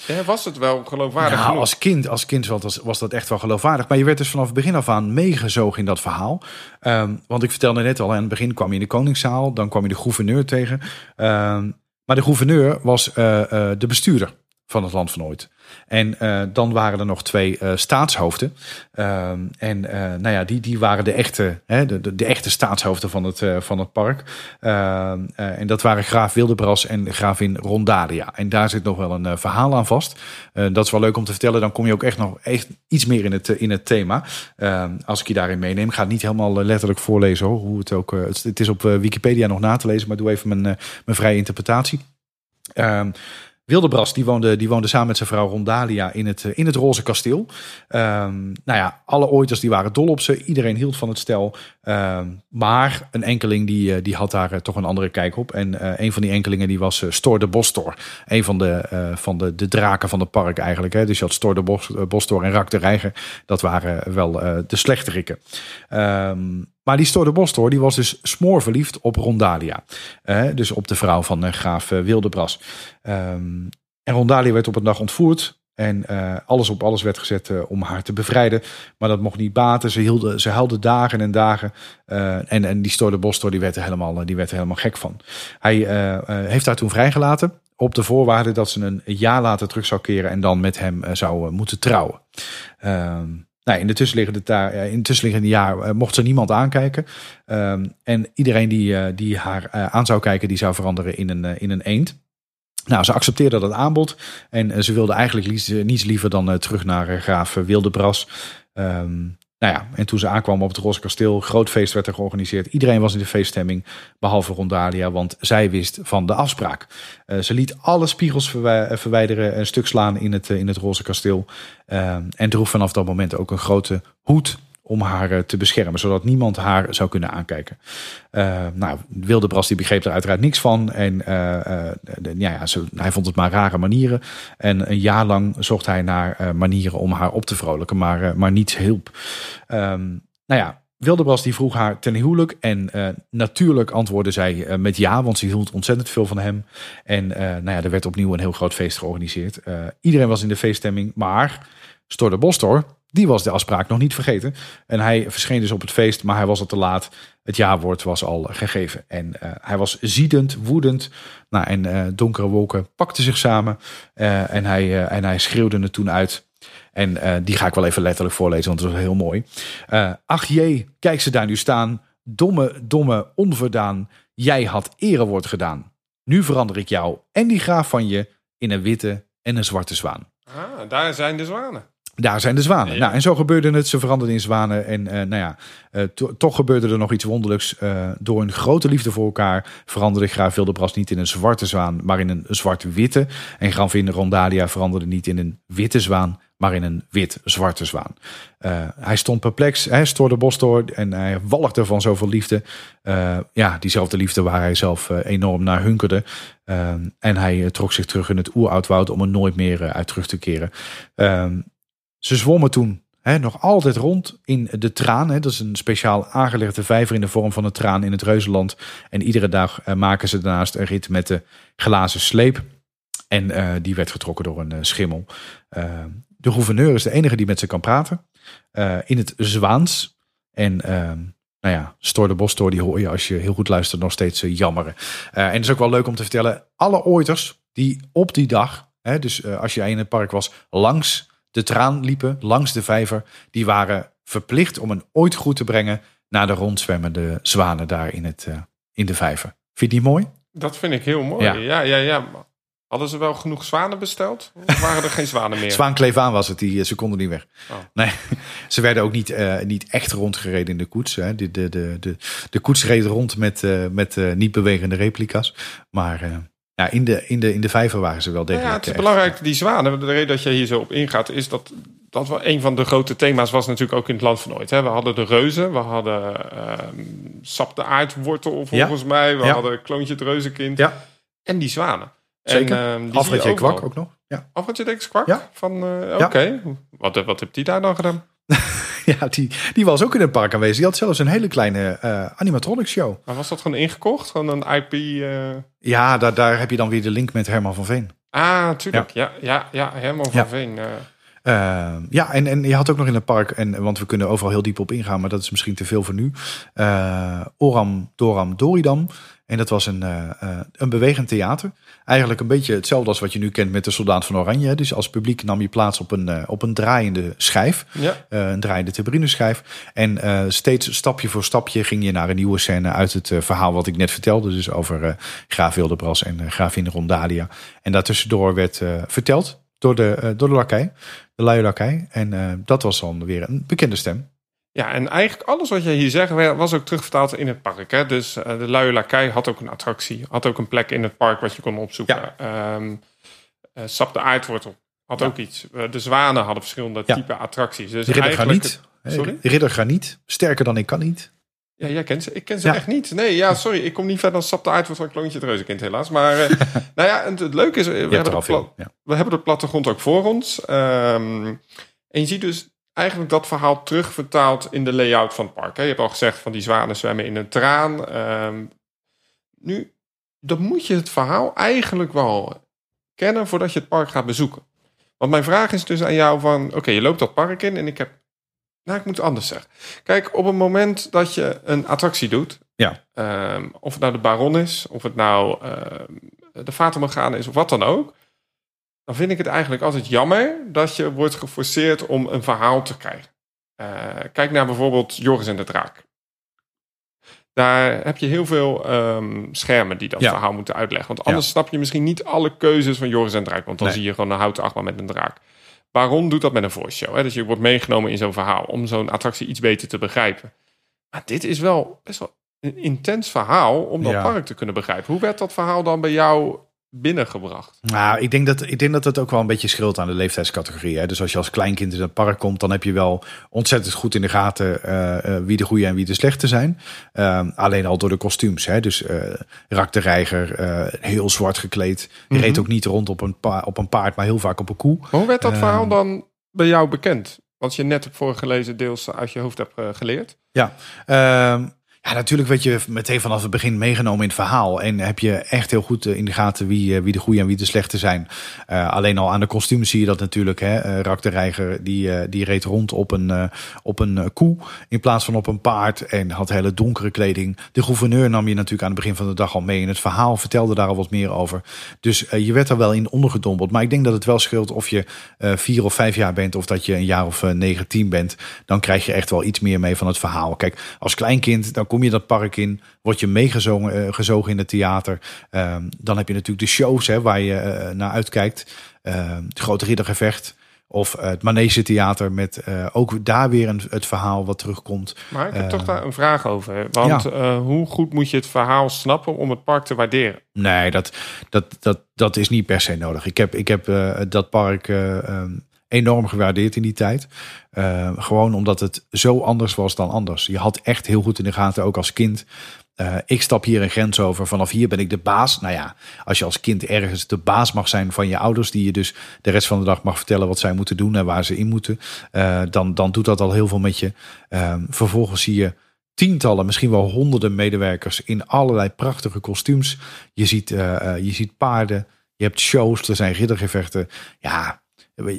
Ja, was het wel geloofwaardig
Nou, als kind, als kind was dat, was dat echt wel geloofwaardig. Maar je werd dus vanaf het begin af aan meegezogen in dat verhaal. Ehm, want ik vertelde net al, aan het begin kwam je in de Koningszaal. Dan kwam je de gouverneur tegen. Ehm, maar de gouverneur was eh, eh, de bestuurder van het land van ooit. En eh, dan waren er nog twee eh, staatshoofden. Ehm, en eh, nou ja, die, die waren de echte, hè, de, de, echte staatshoofden van het, van het park. Ehm, eh, en dat waren graaf Wildebras en gravin Rondalia. En daar zit nog wel een verhaal aan vast. Dat is wel leuk om te vertellen. Dan kom je ook echt nog echt iets meer in het, in het thema. Ehm, als ik je daarin meeneem. Ga het niet helemaal letterlijk voorlezen hoor. Hoe het, ook, het, het is op Wikipedia nog na te lezen. Maar doe even mijn, mijn vrije interpretatie. Wildebras die woonde, die woonde samen met zijn vrouw Rondalia in het, eh, in het Roze Kasteel. Ehm, nou ja, alle ooiters die waren dol op ze. Iedereen hield van het stel. Ehm, maar een enkeling die, eh, die had daar eh, toch een andere kijk op. En een van die enkelingen die was Stor de Bostor. Een van de, van de, de draken van het park eigenlijk. Hè. Dus je had Stor de Bos, Bostor en Rak de Reiger. Dat waren wel de slechterikken. Ehm, maar die Stor de die was dus smoorverliefd op Rondalia. Eh, dus op de vrouw van eh, graaf eh, Wildebras. Ehm, en Rondalia werd op een dag ontvoerd. En alles op alles werd gezet om haar te bevrijden. Maar dat mocht niet baten. Ze, hielden, ze huilde dagen en dagen. En, en die Stor de Bostor die werd, er helemaal, die werd er helemaal gek van. Hij heeft haar toen vrijgelaten. Op de voorwaarde dat ze een jaar later terug zou keren. En dan met hem zou moeten trouwen. Nou, in, de tussenliggende in het tussenliggende jaar eh, mocht ze niemand aankijken. Ehm, en iedereen die, eh, die haar eh, aan zou kijken, die zou veranderen in een, in een eend. Nou, ze accepteerde dat aanbod. En ze wilde eigenlijk niets liever dan terug naar graaf Wildebras. Ehm, nou ja, en toen ze aankwam op het Roze Kasteel, groot feest werd er georganiseerd. Iedereen was in de feeststemming, behalve Rondalia, want zij wist van de afspraak. Eh, ze liet alle spiegels eh, verwijderen, een stuk slaan in het, eh, in het Roze Kasteel. Ehm, en droeg vanaf dat moment ook een grote hoed om haar eh, te beschermen, zodat niemand haar zou kunnen aankijken. Eh, nou, Wildebras die begreep er uiteraard niks van. En eh, ja, hij vond het maar rare manieren. En een jaar lang zocht hij naar manieren om haar op te vrolijken, maar, maar niets hielp. Ehm, nou ja, Wildebras die vroeg haar ten huwelijk. En natuurlijk antwoordde zij met ja, want ze hield ontzettend veel van hem. En nou ja, er werd opnieuw een heel groot feest georganiseerd. Iedereen was in de feeststemming, maar Stor de Bostor, die was de afspraak nog niet vergeten. En hij verscheen dus op het feest, maar hij was al te laat. Het ja-woord was al gegeven. En eh, hij was ziedend, woedend. Nou, en eh, donkere wolken pakten zich samen. Eh, en, hij, en hij schreeuwde het toen uit. En die ga ik wel even letterlijk voorlezen, want het was heel mooi. Ach jee, kijk ze daar nu staan. Domme, domme, onverdaan. Jij had erewoord gedaan. Nu verander ik jou en die graaf van je in een witte en een zwarte zwaan.
Ah, daar zijn de zwanen.
Daar zijn de zwanen.
Ja.
Nou, en zo gebeurde het. Ze veranderden in zwanen. En eh, nou ja, eh, to- toch gebeurde er nog iets wonderlijks. Eh, door een grote liefde voor elkaar veranderde graaf Wildebras niet in een zwarte zwaan, maar in een zwart-witte. En gravin Rondalia veranderde niet in een witte zwaan, maar in een wit-zwarte zwaan. Hij stond perplex, hij stoorde bos door en hij walgde van zoveel liefde. Ja, diezelfde liefde waar hij zelf enorm naar hunkerde. En hij trok zich terug in het oeroudwoud om er nooit meer uit terug te keren. Ze zwommen toen hè, nog altijd rond in de traan. Hè. Dat is een speciaal aangelegde vijver in de vorm van een traan in het Reuzenland. En iedere dag eh, maken ze daarnaast een rit met de glazen sleep. En eh, die werd getrokken door een eh, schimmel. De gouverneur is de enige die met ze kan praten. in het Zwaans. En ehm, nou ja, Stoor de Bosstoor, die hoor je als je heel goed luistert nog steeds jammeren. En het is ook wel leuk om te vertellen. Alle ooiters die op die dag, hè, dus als jij in het park was, langs de traan liepen, langs de vijver, die waren verplicht om een ooit goed te brengen naar de rondzwemmende zwanen daar in, het, eh, in de vijver. Vind je die mooi?
Dat vind ik heel mooi.
Ja.
Ja, ja, ja. Hadden ze wel genoeg zwanen besteld? Of waren er geen zwanen meer?
Zwaan kleef aan was het, die eh, ze konden niet weg.
Oh.
Nee, [laughs] ze werden ook niet, eh, niet echt rondgereden in de koets. Hè. De, de, de, de, de koets reed rond met, met niet bewegende replica's. Maar ja, in, de, in, de, in de vijver waren ze wel
Nou
degelijk.
ja, het is
echt.
belangrijk, die zwanen. De reden dat jij hier zo op ingaat, is dat dat wel een van de grote thema's was natuurlijk ook in het land van ooit. Hè. We hadden de reuzen, we hadden ehm, Sap de aardwortel volgens mij, we
Ja.
hadden Kloontje het reuzenkind
Ja,
en die zwanen.
zeker.
En, je
J. Kwak ook nog. Ja.
Alfred J. Kwak?
Ja.
Van, eh,
Ja.
Oké, wat, wat heeft die daar dan gedaan? [laughs] [laughs]
Ja, die, die was ook in het park aanwezig. Die had zelfs een hele kleine eh animatronics show.
Maar was dat gewoon ingekocht? Gewoon een IP? eh?
Ja, daar, daar heb je dan weer de link met Herman van Veen.
Ah, natuurlijk. Ja, ja, ja. Herman van
Ja.
Veen. eh.
Ja, en, en je had ook nog in het park, en, want we kunnen overal heel diep op ingaan, maar dat is misschien te veel voor nu. Oram, Doram, Doridam. En dat was een, eh, eh, een bewegend theater. Eigenlijk een beetje hetzelfde als wat je nu kent met de Soldaat van Oranje. Dus als publiek nam je plaats op een, eh, op een draaiende schijf.
Ja.
een draaiende tribuneschijf. En steeds stapje voor stapje ging je naar een nieuwe scène uit het verhaal wat ik net vertelde. Dus over Graaf Wildebras en Gravin Rondalia. En daartussendoor werd verteld door de, door de lakij, de luie lakij. En dat was dan weer een bekende stem.
Ja, en eigenlijk alles wat jij hier zegt was ook terugvertaald in het park. Hè? Dus eh, de Luie Lakij had ook een attractie. Had ook een plek in het park wat je kon opzoeken.
Ja.
Ehm, eh, Sap de aardwortel had
Ja.
ook iets. Eh, de zwanen hadden verschillende
Ja.
type attracties. Dus
Ridder
eigenlijk-
Graniet.
Sorry?
Ridder Graniet. Sterker dan ik kan niet.
Ja, jij kent ze. Ik ken ze echt niet. Nee, ja, sorry. Ik kom niet verder dan Sap de Aardwortel en Kloontje het Reuzenkind helaas. Maar [laughs] nou ja, en het leuke is... We
Je
hebben, de we hebben de plattegrond ook voor ons. Ehm, en je ziet dus eigenlijk dat verhaal terugvertaald in de layout van het park. Hè. Je hebt al gezegd van die zwanen zwemmen in een traan. Ehm, nu, dan moet je het verhaal eigenlijk wel kennen voordat je het park gaat bezoeken. Want mijn vraag is dus aan jou van... Oké, je loopt dat park in en ik heb... Nou, ik moet het anders zeggen. Kijk, op het moment dat je een attractie doet...
Ja.
ehm, of het nou de Baron is, of het nou ehm, de Fata Morgana is, of wat dan ook... dan vind ik het eigenlijk altijd jammer dat je wordt geforceerd om een verhaal te krijgen. Eh, kijk naar bijvoorbeeld Joris en de Draak. Daar heb je heel veel ehm, schermen die dat
Ja.
verhaal moeten uitleggen. Want anders snap je misschien niet alle keuzes van Joris en de Draak. Want dan
Nee.
zie je gewoon een houten achtbaan met een draak. Baron doet dat met een voice show. Hè? Dus je wordt meegenomen in zo'n verhaal om zo'n attractie iets beter te begrijpen. Maar dit is wel best wel een intens verhaal om dat
Ja.
park te kunnen begrijpen. Hoe werd dat verhaal dan bij jou binnengebracht?
Nou, ik denk, dat, ik denk dat het ook wel een beetje scheelt aan de leeftijdscategorie. Hè? Dus als je als kleinkind in het park komt, dan heb je wel ontzettend goed in de gaten eh, eh, wie de goede en wie de slechte zijn. Ehm, alleen al door de kostuums. Hè? Dus eh Rak de Reiger, heel zwart gekleed.
Mhm.
reed ook niet rond op een, pa- op een paard, maar heel vaak op een koe.
Hoe werd dat
Ehm.
verhaal dan bij jou bekend? Wat je net hebt voorgelezen, deels uit je hoofd hebt geleerd.
Ja, ehm, ja, natuurlijk werd je meteen vanaf het begin meegenomen in het verhaal. En heb je echt heel goed eh, in de gaten wie, eh, wie de goede en wie de slechte zijn. Eh, alleen al aan de kostuums zie je dat natuurlijk. Hè. Eh, Rak de Reiger die, die reed rond op een, op een koe in plaats van op een paard. En had hele donkere kleding. De gouverneur nam je natuurlijk aan het begin van de dag al mee in het verhaal. Vertelde daar al wat meer over. Dus je werd er wel in ondergedompeld. Maar ik denk dat het wel scheelt of je vier of vijf jaar bent. Of dat je een jaar of eh, negen, tien bent. Dan krijg je echt wel iets meer mee van het verhaal. Kijk, als kleinkind dan kom je dat park in. Word je meegezogen eh, gezogen in het theater. Ehm, dan heb je natuurlijk de shows hè, waar je eh, naar uitkijkt. Ehm, het grote riddergevecht. Of het Manege Theater met eh, ook daar weer een, het verhaal wat terugkomt.
Maar ik heb
Eh,
toch daar een vraag over. Want
ja.
hoe goed moet je het verhaal snappen om het park te waarderen?
Nee, dat, dat, dat, dat is niet per se nodig. Ik heb, ik heb dat park ehm, enorm gewaardeerd in die tijd. Eh, gewoon omdat het zo anders was dan anders. Je had echt heel goed in de gaten, ook als kind. eh, ik stap hier een grens over. Vanaf hier ben ik de baas. Nou ja, als je als kind ergens de baas mag zijn van je ouders, die je dus de rest van de dag mag vertellen wat zij moeten doen en waar ze in moeten, eh, dan, dan doet dat al heel veel met je. Eh, vervolgens zie je tientallen, misschien wel honderden medewerkers in allerlei prachtige kostuums. Je ziet, je ziet paarden, je hebt shows, er zijn riddergevechten. Ja,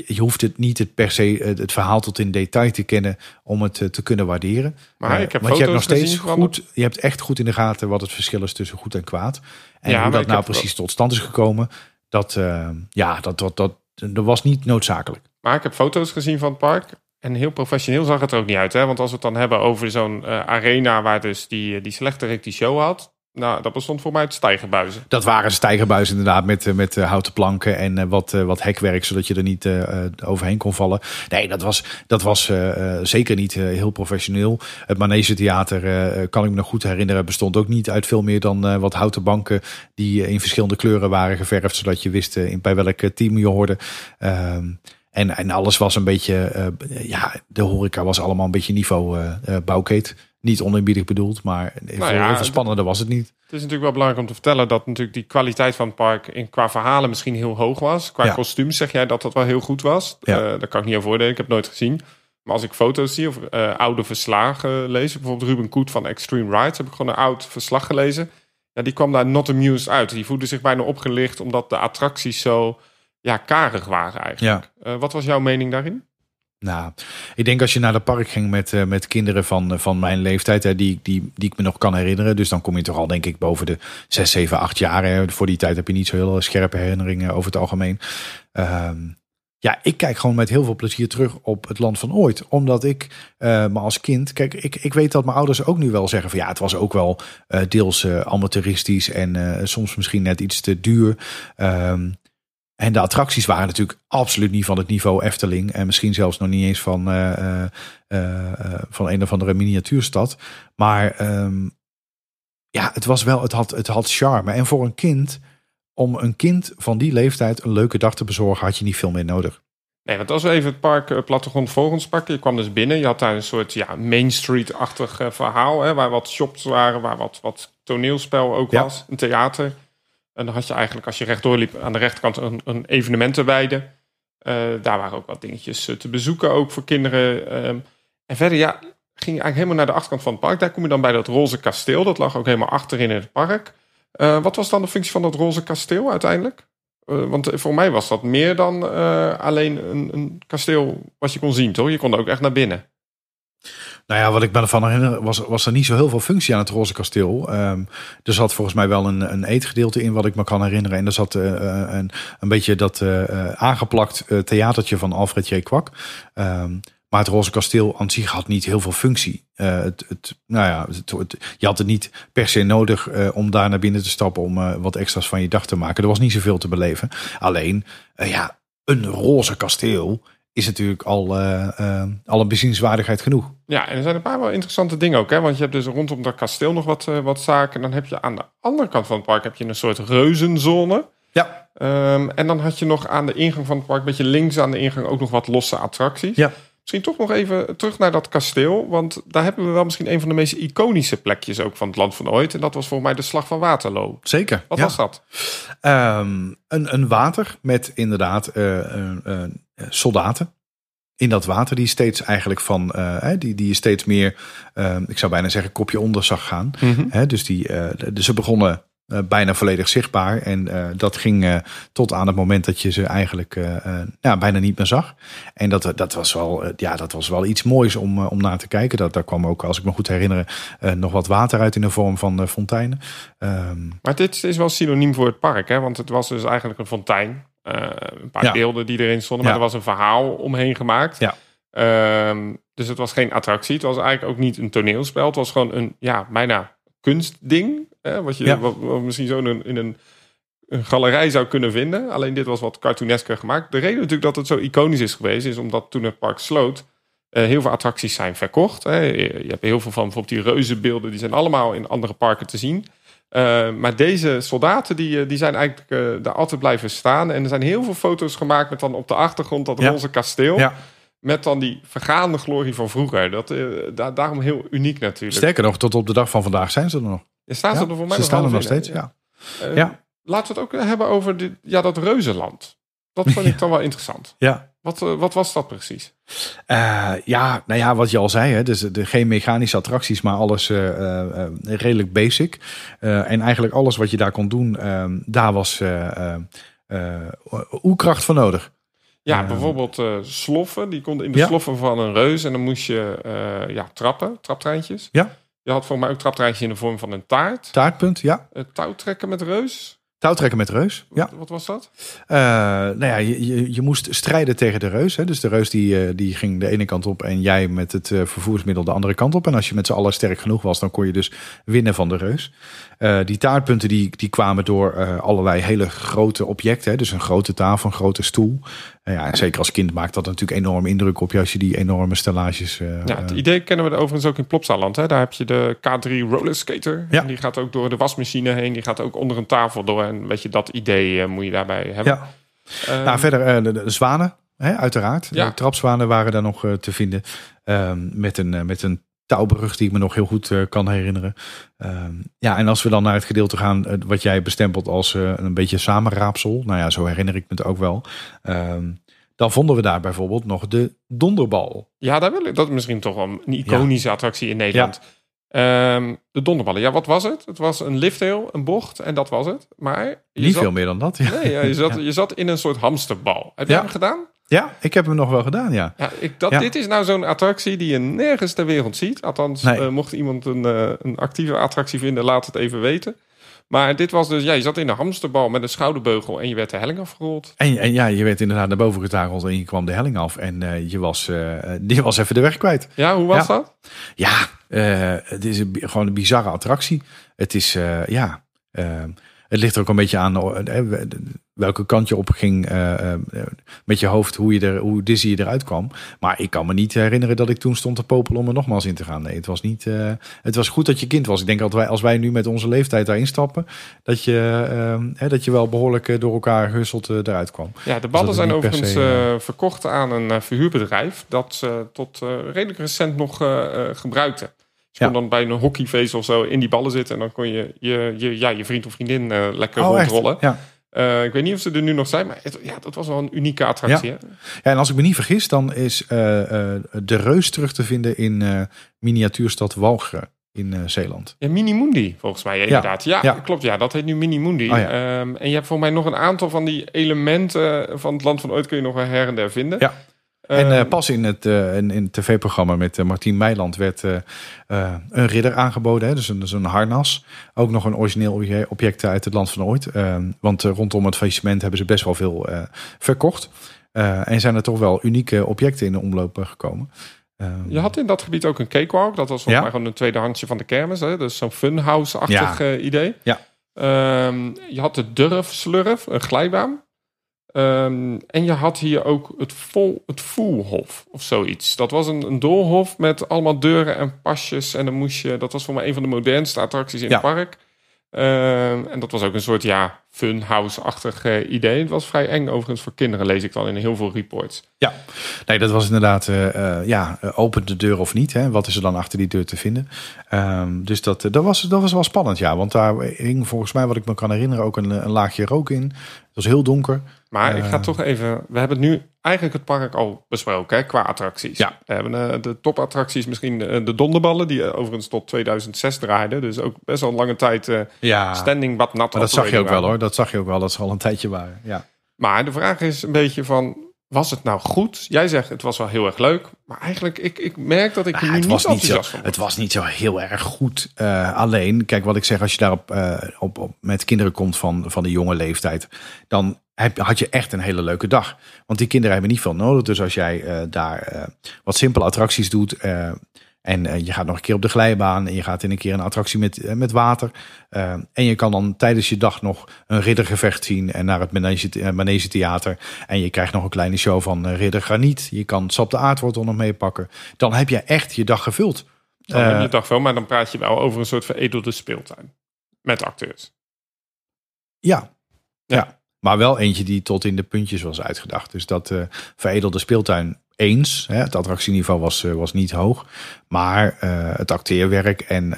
je hoeft het niet het per se het, het verhaal tot in detail te kennen om het eh, te kunnen waarderen.
Maar
Eh,
ik heb
want je hebt nog steeds goed, je hebt echt goed in de gaten wat het verschil is tussen goed en kwaad. En
Ja,
hoe dat nou precies tot stand is gekomen, dat, eh, ja, dat, dat, dat, dat was niet noodzakelijk.
Maar ik heb foto's gezien van het park. En heel professioneel zag het er ook niet uit. Hè? Want als we het dan hebben over zo'n eh, arena waar dus die, die slechterik die show had. Nou, dat bestond voor mij uit stijgerbuizen.
Dat waren stijgerbuizen inderdaad met, eh, met eh, houten planken en eh, wat, wat hekwerk, zodat je er niet overheen kon vallen. Nee, dat was, dat was zeker niet heel professioneel. Het Manege Theater, kan ik me nog goed herinneren, bestond ook niet uit veel meer dan wat houten banken die in verschillende kleuren waren geverfd, zodat je wist bij welk team je hoorde. Ehm, en, en alles was een beetje, ja, de horeca was allemaal een beetje niveau bouwkeet. Niet oneerbiedig bedoeld, maar veel,
Nou ja,
veel spannender was het niet.
Het is natuurlijk wel belangrijk om te vertellen dat natuurlijk die kwaliteit van het park in, qua verhalen misschien heel hoog was. Qua
Ja.
kostuums zeg jij dat dat wel heel goed was.
Ja.
Eh, daar kan ik niet over oordelen, ik heb het nooit gezien. Maar als ik foto's zie of eh, oude verslagen lees, bijvoorbeeld Ruben Koet van Extreme Rides, heb ik gewoon een oud verslag gelezen. Ja, die kwam daar not amused uit. Die voelde zich bijna opgelicht omdat de attracties zo ja, karig waren eigenlijk. Eh, wat was jouw mening daarin?
Nou, ik denk als je naar de park ging met, uh, met kinderen van, uh, van mijn leeftijd, hè, die, die, die ik me nog kan herinneren. Dus dan kom je toch al, denk ik, boven de 6, 7, 8 jaar. Hè. Voor die tijd heb je niet zo heel scherpe herinneringen over het algemeen. Um, ja, ik kijk gewoon met heel veel plezier terug op het land van ooit. Omdat ik uh, me als kind, kijk, ik, ik weet dat mijn ouders ook nu wel zeggen van ja, het was ook wel deels amateuristisch en soms misschien net iets te duur. Um, en de attracties waren natuurlijk absoluut niet van het niveau Efteling. En misschien zelfs nog niet eens van, van een of andere miniatuurstad. Maar um, ja, het was wel, het had, het had charme. En voor een kind om een kind van die leeftijd een leuke dag te bezorgen, had je niet veel meer nodig.
Nee, want als we even het park uh, Plattegrond Vogels pakken. Je kwam dus binnen. Je had daar een soort ja, Main Street-achtig verhaal. Hè, waar wat shops waren, waar wat, wat toneelspel ook ja. was. Een theater. En dan had je eigenlijk, als je rechtdoor liep, aan de rechterkant een, een evenementenweide. Uh, daar waren ook wat dingetjes te bezoeken, ook voor kinderen. Um, en verder, ja, ging je eigenlijk helemaal naar de achterkant van het park. Daar kom je dan bij dat roze kasteel. Dat lag ook helemaal achterin in het park. Uh, wat was dan de functie van dat roze kasteel uiteindelijk? Uh, want voor mij was dat meer dan alleen een, een, kasteel wat je kon zien, toch? Je kon ook echt naar binnen.
Nou ja, wat ik me ervan herinner, was, was er niet zo heel veel functie aan het Roze Kasteel. Um, er zat volgens mij wel een, een eetgedeelte in, wat ik me kan herinneren. En er zat uh, een, een beetje dat uh, aangeplakt theatertje van Alfred J. Kwak. Um, maar het Roze Kasteel aan zich had niet heel veel functie. Het, het, nou ja, het, je had het niet per se nodig om daar naar binnen te stappen om wat extra's van je dag te maken. Er was niet zoveel te beleven. Alleen, ja, een roze kasteel is natuurlijk al, al een bezienswaardigheid genoeg.
Ja, en er zijn een paar wel interessante dingen ook. Hè? Want je hebt dus rondom dat kasteel nog wat, wat zaken. En dan heb je aan de andere kant van het park heb je een soort reuzenzone.
Ja.
Um, en dan had je nog aan de ingang van het park, een beetje links aan de ingang, ook nog wat losse attracties.
Ja.
Misschien toch nog even terug naar dat kasteel. Want daar hebben we wel misschien een van de meest iconische plekjes ook van het land van ooit. En dat was voor mij de Slag van Waterloo.
Zeker.
Wat ja. was dat?
Um, een, een water met inderdaad uh, uh, uh, soldaten. In dat water die steeds eigenlijk van, die, die je steeds meer, ehm, ik zou bijna zeggen, kopje onder zag gaan. Mm -hmm. dus, die, dus ze begonnen uh, bijna volledig zichtbaar. En uh, dat ging uh, tot aan het moment dat je ze eigenlijk ja, bijna niet meer zag. En dat, dat, was, wel, ja, dat was wel iets moois om, om naar te kijken. Dat, daar kwam ook, als ik me goed herinner, nog wat water uit in de vorm van fonteinen. Um,
maar dit is wel synoniem voor het park, hè? want het was dus eigenlijk een fontein. een paar ja. beelden die erin stonden, maar ja. er was een verhaal omheen gemaakt.
Ja.
Um, dus het was geen attractie. Het was eigenlijk ook niet een toneelspel. Het was gewoon een ja, bijna kunstding. Hè, wat je
Ja.
wat, wat misschien zo in een, in een, een galerij zou kunnen vinden. Alleen dit was wat cartoonesker gemaakt. De reden natuurlijk dat het zo iconisch is geweest... is omdat toen het park sloot... eh, heel veel attracties zijn verkocht. Hè. Je hebt heel veel van bijvoorbeeld die reuzenbeelden... die zijn allemaal in andere parken te zien... Uh, maar deze soldaten die, eh, die zijn eigenlijk uh, daar altijd blijven staan. En er zijn heel veel foto's gemaakt met dan op de achtergrond dat
Ja.
roze kasteel.
Ja.
Met dan die vergaande glorie van vroeger. Dat, eh, da- daarom heel uniek natuurlijk.
Sterker nog, tot op de dag van vandaag zijn ze er nog.
Er staan ze
Ja,
er voor mij
ze staan er nog steeds, ja.
Eh,
Ja.
Laten we het ook hebben over dit, ja, dat reuzenland. Dat vond [laughs] ik dan wel interessant.
Ja.
Wat, eh, wat was dat precies?
Ja, nou ja, wat je al zei, hè, dus de, geen mechanische attracties, maar alles redelijk basic. En eigenlijk alles wat je daar kon doen, eh, daar was oerkracht voor nodig.
Ja,
Eh,
bijvoorbeeld eh, sloffen. Die konden in de
Ja.
sloffen van een reus. En dan moest je eh, ja, trappen, traptreintjes.
Ja.
Je had voor mij ook traptreintjes in de vorm van een taart.
Taartpunt, ja.
Uh, touwtrekken met reus.
Touwtrekken met reus. Ja.
Wat, wat was dat?
Eh, nou ja, je, je, je moest strijden tegen de reus. Hè? Dus de reus die, eh, die ging de ene kant op en jij met het eh, vervoersmiddel de andere kant op. En als je met z'n allen sterk genoeg was, dan kon je dus winnen van de reus. Die taartpunten die, die kwamen door allerlei hele grote objecten. Hè? Dus een grote tafel, een grote stoel. Ja, en zeker als kind maakt dat natuurlijk enorm indruk op je als je die enorme stellages...
Ja, het idee kennen we overigens ook in Plopsaland. Hè? Daar heb je de K3 roller skater.
Ja.
En die gaat ook door de wasmachine heen. Die gaat ook onder een tafel door. En weet je, dat idee eh, moet je daarbij hebben.
ja.
Ehm,
Nou, verder eh, de, de zwanen, hè, uiteraard.
Ja.
De trapzwanen waren daar nog eh, te vinden. Ehm, met, een, met een touwbrug die ik me nog heel goed kan herinneren. Ehm, ja, en als we dan naar het gedeelte gaan, wat jij bestempelt als een beetje samenraapsel. Nou ja, zo herinner ik me het ook wel. Dan vonden we daar bijvoorbeeld nog de donderbal.
Ja, daar wil ik. Dat is misschien toch wel een iconische attractie in Nederland. Ehm, de donderballen. Ja, wat was het? Het was een lifthill, een bocht en dat was het. Maar je
Niet
zat,
veel meer dan dat. Ja,
Nee, ja, je, zat, [laughs] je zat in een soort hamsterbal. Heb je hem gedaan?
ja ik heb hem nog wel gedaan, ja.
Ja, ik, dat, dit is nou zo'n attractie die je nergens ter wereld ziet. Althans,
Nee.
eh, mocht iemand een, eh, een actieve attractie vinden, laat het even weten. Maar dit was dus, ja, je zat in een hamsterbal met een schouderbeugel en je werd de helling afgerold.
En, en ja, je werd inderdaad naar boven getakeld en je kwam de helling af. En eh, je, was, je was even de weg kwijt.
Ja, hoe was
Ja.
dat?
Ja, eh, het is een, gewoon een bizarre attractie. Het is, ja, het ligt er ook een beetje aan eh, eh, welke kant je op ging eh, met je hoofd, hoe, je er, hoe dizzy je eruit kwam. Maar ik kan me niet herinneren dat ik toen stond te popelen om er nogmaals in te gaan. Nee, het was niet. het was goed dat je kind was. Ik denk dat wij, als wij nu met onze leeftijd daarin stappen, dat je, hè, dat je wel behoorlijk eh, door elkaar gehusteld eh, eruit kwam.
Ja, de ballen
het
zijn overigens
se,
verkocht aan een verhuurbedrijf dat ze tot redelijk recent nog gebruikte. Je
Ja.
kon dan bij een hockeyface of zo in die ballen zitten en dan kon je je, je, ja, je vriend of vriendin eh, lekker
Oh,
rondrollen.
Ja.
Eh, ik weet niet of ze er nu nog zijn, maar het, ja, dat was wel een unieke attractie. hè?
Ja, en als ik me niet vergis, dan is eh, de reus terug te vinden in miniatuurstad Walcheren in Zeeland.
Ja, Mini Mundi, volgens mij inderdaad. Ja,
ja.
klopt. Ja, dat heet nu Mini Mundi.
Oh, ja.
Ehm, en je hebt voor mij nog een aantal van die elementen van het land van ooit kun je nog wel her en der vinden.
Ja. En eh,
Ehm,
pas in het, eh, in, in het tv-programma met uh, Martien Meiland werd eh, eh, een ridder aangeboden. Hè? Dus een, dus een harnas. Ook nog een origineel obje- object uit het land van ooit. Ehm, want eh, rondom het faillissement hebben ze best wel veel eh, verkocht. Eh, en zijn er toch wel unieke objecten in de omloop eh, gekomen. Ehm,
Je had in dat gebied ook een cakewalk. Dat was volgens
Ja.
mij gewoon een tweede handje van de kermis. Hè? Dus zo'n funhouse-achtig
Ja.
eh, idee.
Ja.
Je had de Durf Slurf, een glijbaan. Ehm, en je had hier ook het, vol, het Voelhof of zoiets. Dat was een, een doolhof met allemaal deuren en pasjes. En dan moest je, dat was voor mij een van de modernste attracties in
Ja.
het park. Ehm, en dat was ook een soort ja, funhouse-achtig idee. Het was vrij eng overigens voor kinderen, lees ik dan in heel veel reports.
Ja, nee, dat was inderdaad, eh, eh, ja, eh, open de deur of niet. Hè? Wat is er dan achter die deur te vinden? Ehm, dus dat, dat, was, dat was wel spannend, ja. Want daar hing volgens mij, wat ik me kan herinneren, ook een, een laagje rook in. Het was heel donker.
Maar ik ga toch even. We hebben nu eigenlijk het park al besproken hè, qua attracties.
Ja.
We hebben de topattracties, misschien de donderballen, die overigens tot 2006 draaiden. Dus ook best wel een lange tijd
Ja,
standing
dat zag je ook wel hoor. Dat zag je ook wel, dat ze al een tijdje waren. Ja.
Maar de vraag is een beetje van. Was het nou goed? Jij zegt het was wel heel erg leuk. Maar eigenlijk, ik, ik merk dat ik
Nou,
nu
het,
niet
was niet zo,
van
het was niet zo heel erg goed. Eh, alleen, kijk wat ik zeg, als je daarop eh, op, op, met kinderen komt van, van de jonge leeftijd, dan heb, had je echt een hele leuke dag. Want die kinderen hebben niet veel nodig. Dus als jij eh, daar wat simpele attracties doet. En eh, je gaat nog een keer op de glijbaan. En je gaat in een keer een attractie met, eh, met water. eh, en je kan dan tijdens je dag nog een riddergevecht zien. En naar het Manege, Manege Theater. En je krijgt nog een kleine show van Ridder Graniet. Je kan Sap de Aardwortel nog meepakken. Dan heb je echt je dag gevuld.
Dan heb je toch wel, maar dan praat je wel over een soort veredelde speeltuin. Met acteurs.
Ja.
Ja.
ja. Maar wel eentje die tot in de puntjes was uitgedacht. Dus dat veredelde speeltuin eens. Hè, het attractieniveau was, eh, was niet hoog. Maar eh, het acteerwerk en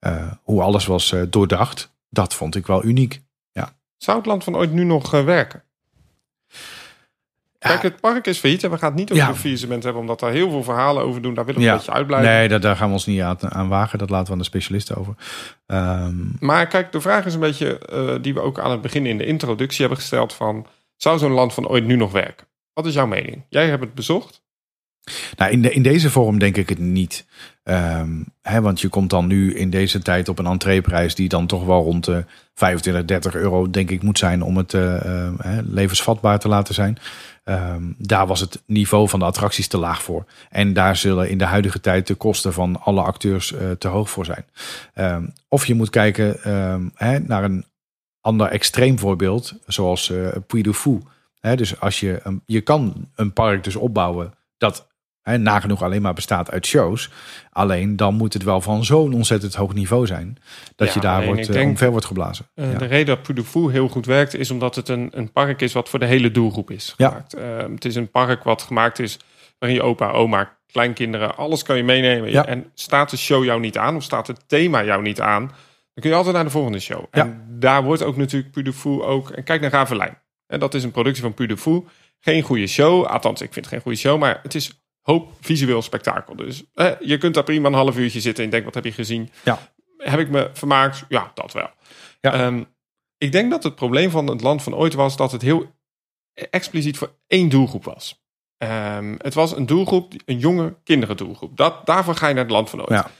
eh, hoe alles was doordacht, dat vond ik wel uniek.
Zou het land van ooit nu nog werken? Kijk, het park is failliet en we gaan het niet over
Ja.
de faillissement hebben, omdat daar heel veel verhalen over doen. Daar willen we
Ja.
een beetje uitblijven.
Nee, daar, daar gaan we ons niet aan, aan wagen. Dat laten we aan de specialisten over. Ehm,
Maar kijk, de vraag is een beetje, die we ook aan het begin in de introductie hebben gesteld van, zou zo'n land van ooit nu nog werken? Wat is jouw mening? Jij hebt het bezocht.
Nou, in, de, in deze vorm denk ik het niet. Ehm, hè, want je komt dan nu in deze tijd op een entreeprijs die dan toch wel rond de 25, 30 euro, denk ik, moet zijn om het eh, eh, levensvatbaar te laten zijn. Ehm, daar was het niveau van de attracties te laag voor. En daar zullen in de huidige tijd de kosten van alle acteurs eh, te hoog voor zijn. Ehm, of je moet kijken hè, naar een ander extreem voorbeeld, zoals eh Puy Fou. Dus als je, een- je kan een park dus opbouwen dat nagenoeg alleen maar bestaat uit shows. Alleen dan moet het wel van zo'n ontzettend hoog niveau zijn. Dat
Ja,
je daar wordt, eh,
denk-
omver wordt geblazen.
Eh,
ja.
De reden dat Fou heel goed werkt, is omdat het een, een park is wat voor de hele doelgroep is
Ja.
gemaakt. Eh, het is een park wat gemaakt is waarin je opa, oma, kleinkinderen, alles kan je meenemen.
Ja.
En staat de show jou niet aan of staat het thema jou niet aan, dan kun je altijd naar de volgende show. En daar wordt ook natuurlijk Puy du Fou ook... En kijk naar Ravelijn. En dat is een productie van Puy Fou. Geen goede show. Althans, ik vind het geen goede show. Maar het is hoop visueel spektakel. Dus eh, je kunt daar prima een half uurtje zitten en denk, wat heb je gezien?
Ja.
Heb ik me vermaakt? Ja, dat wel.
Ja.
Ehm, ik denk dat het probleem van het land van ooit was dat het heel expliciet voor één doelgroep was. Ehm, het was een doelgroep, een jonge kinderen doelgroep. Dat, daarvoor ga je naar het land van ooit.
Ja.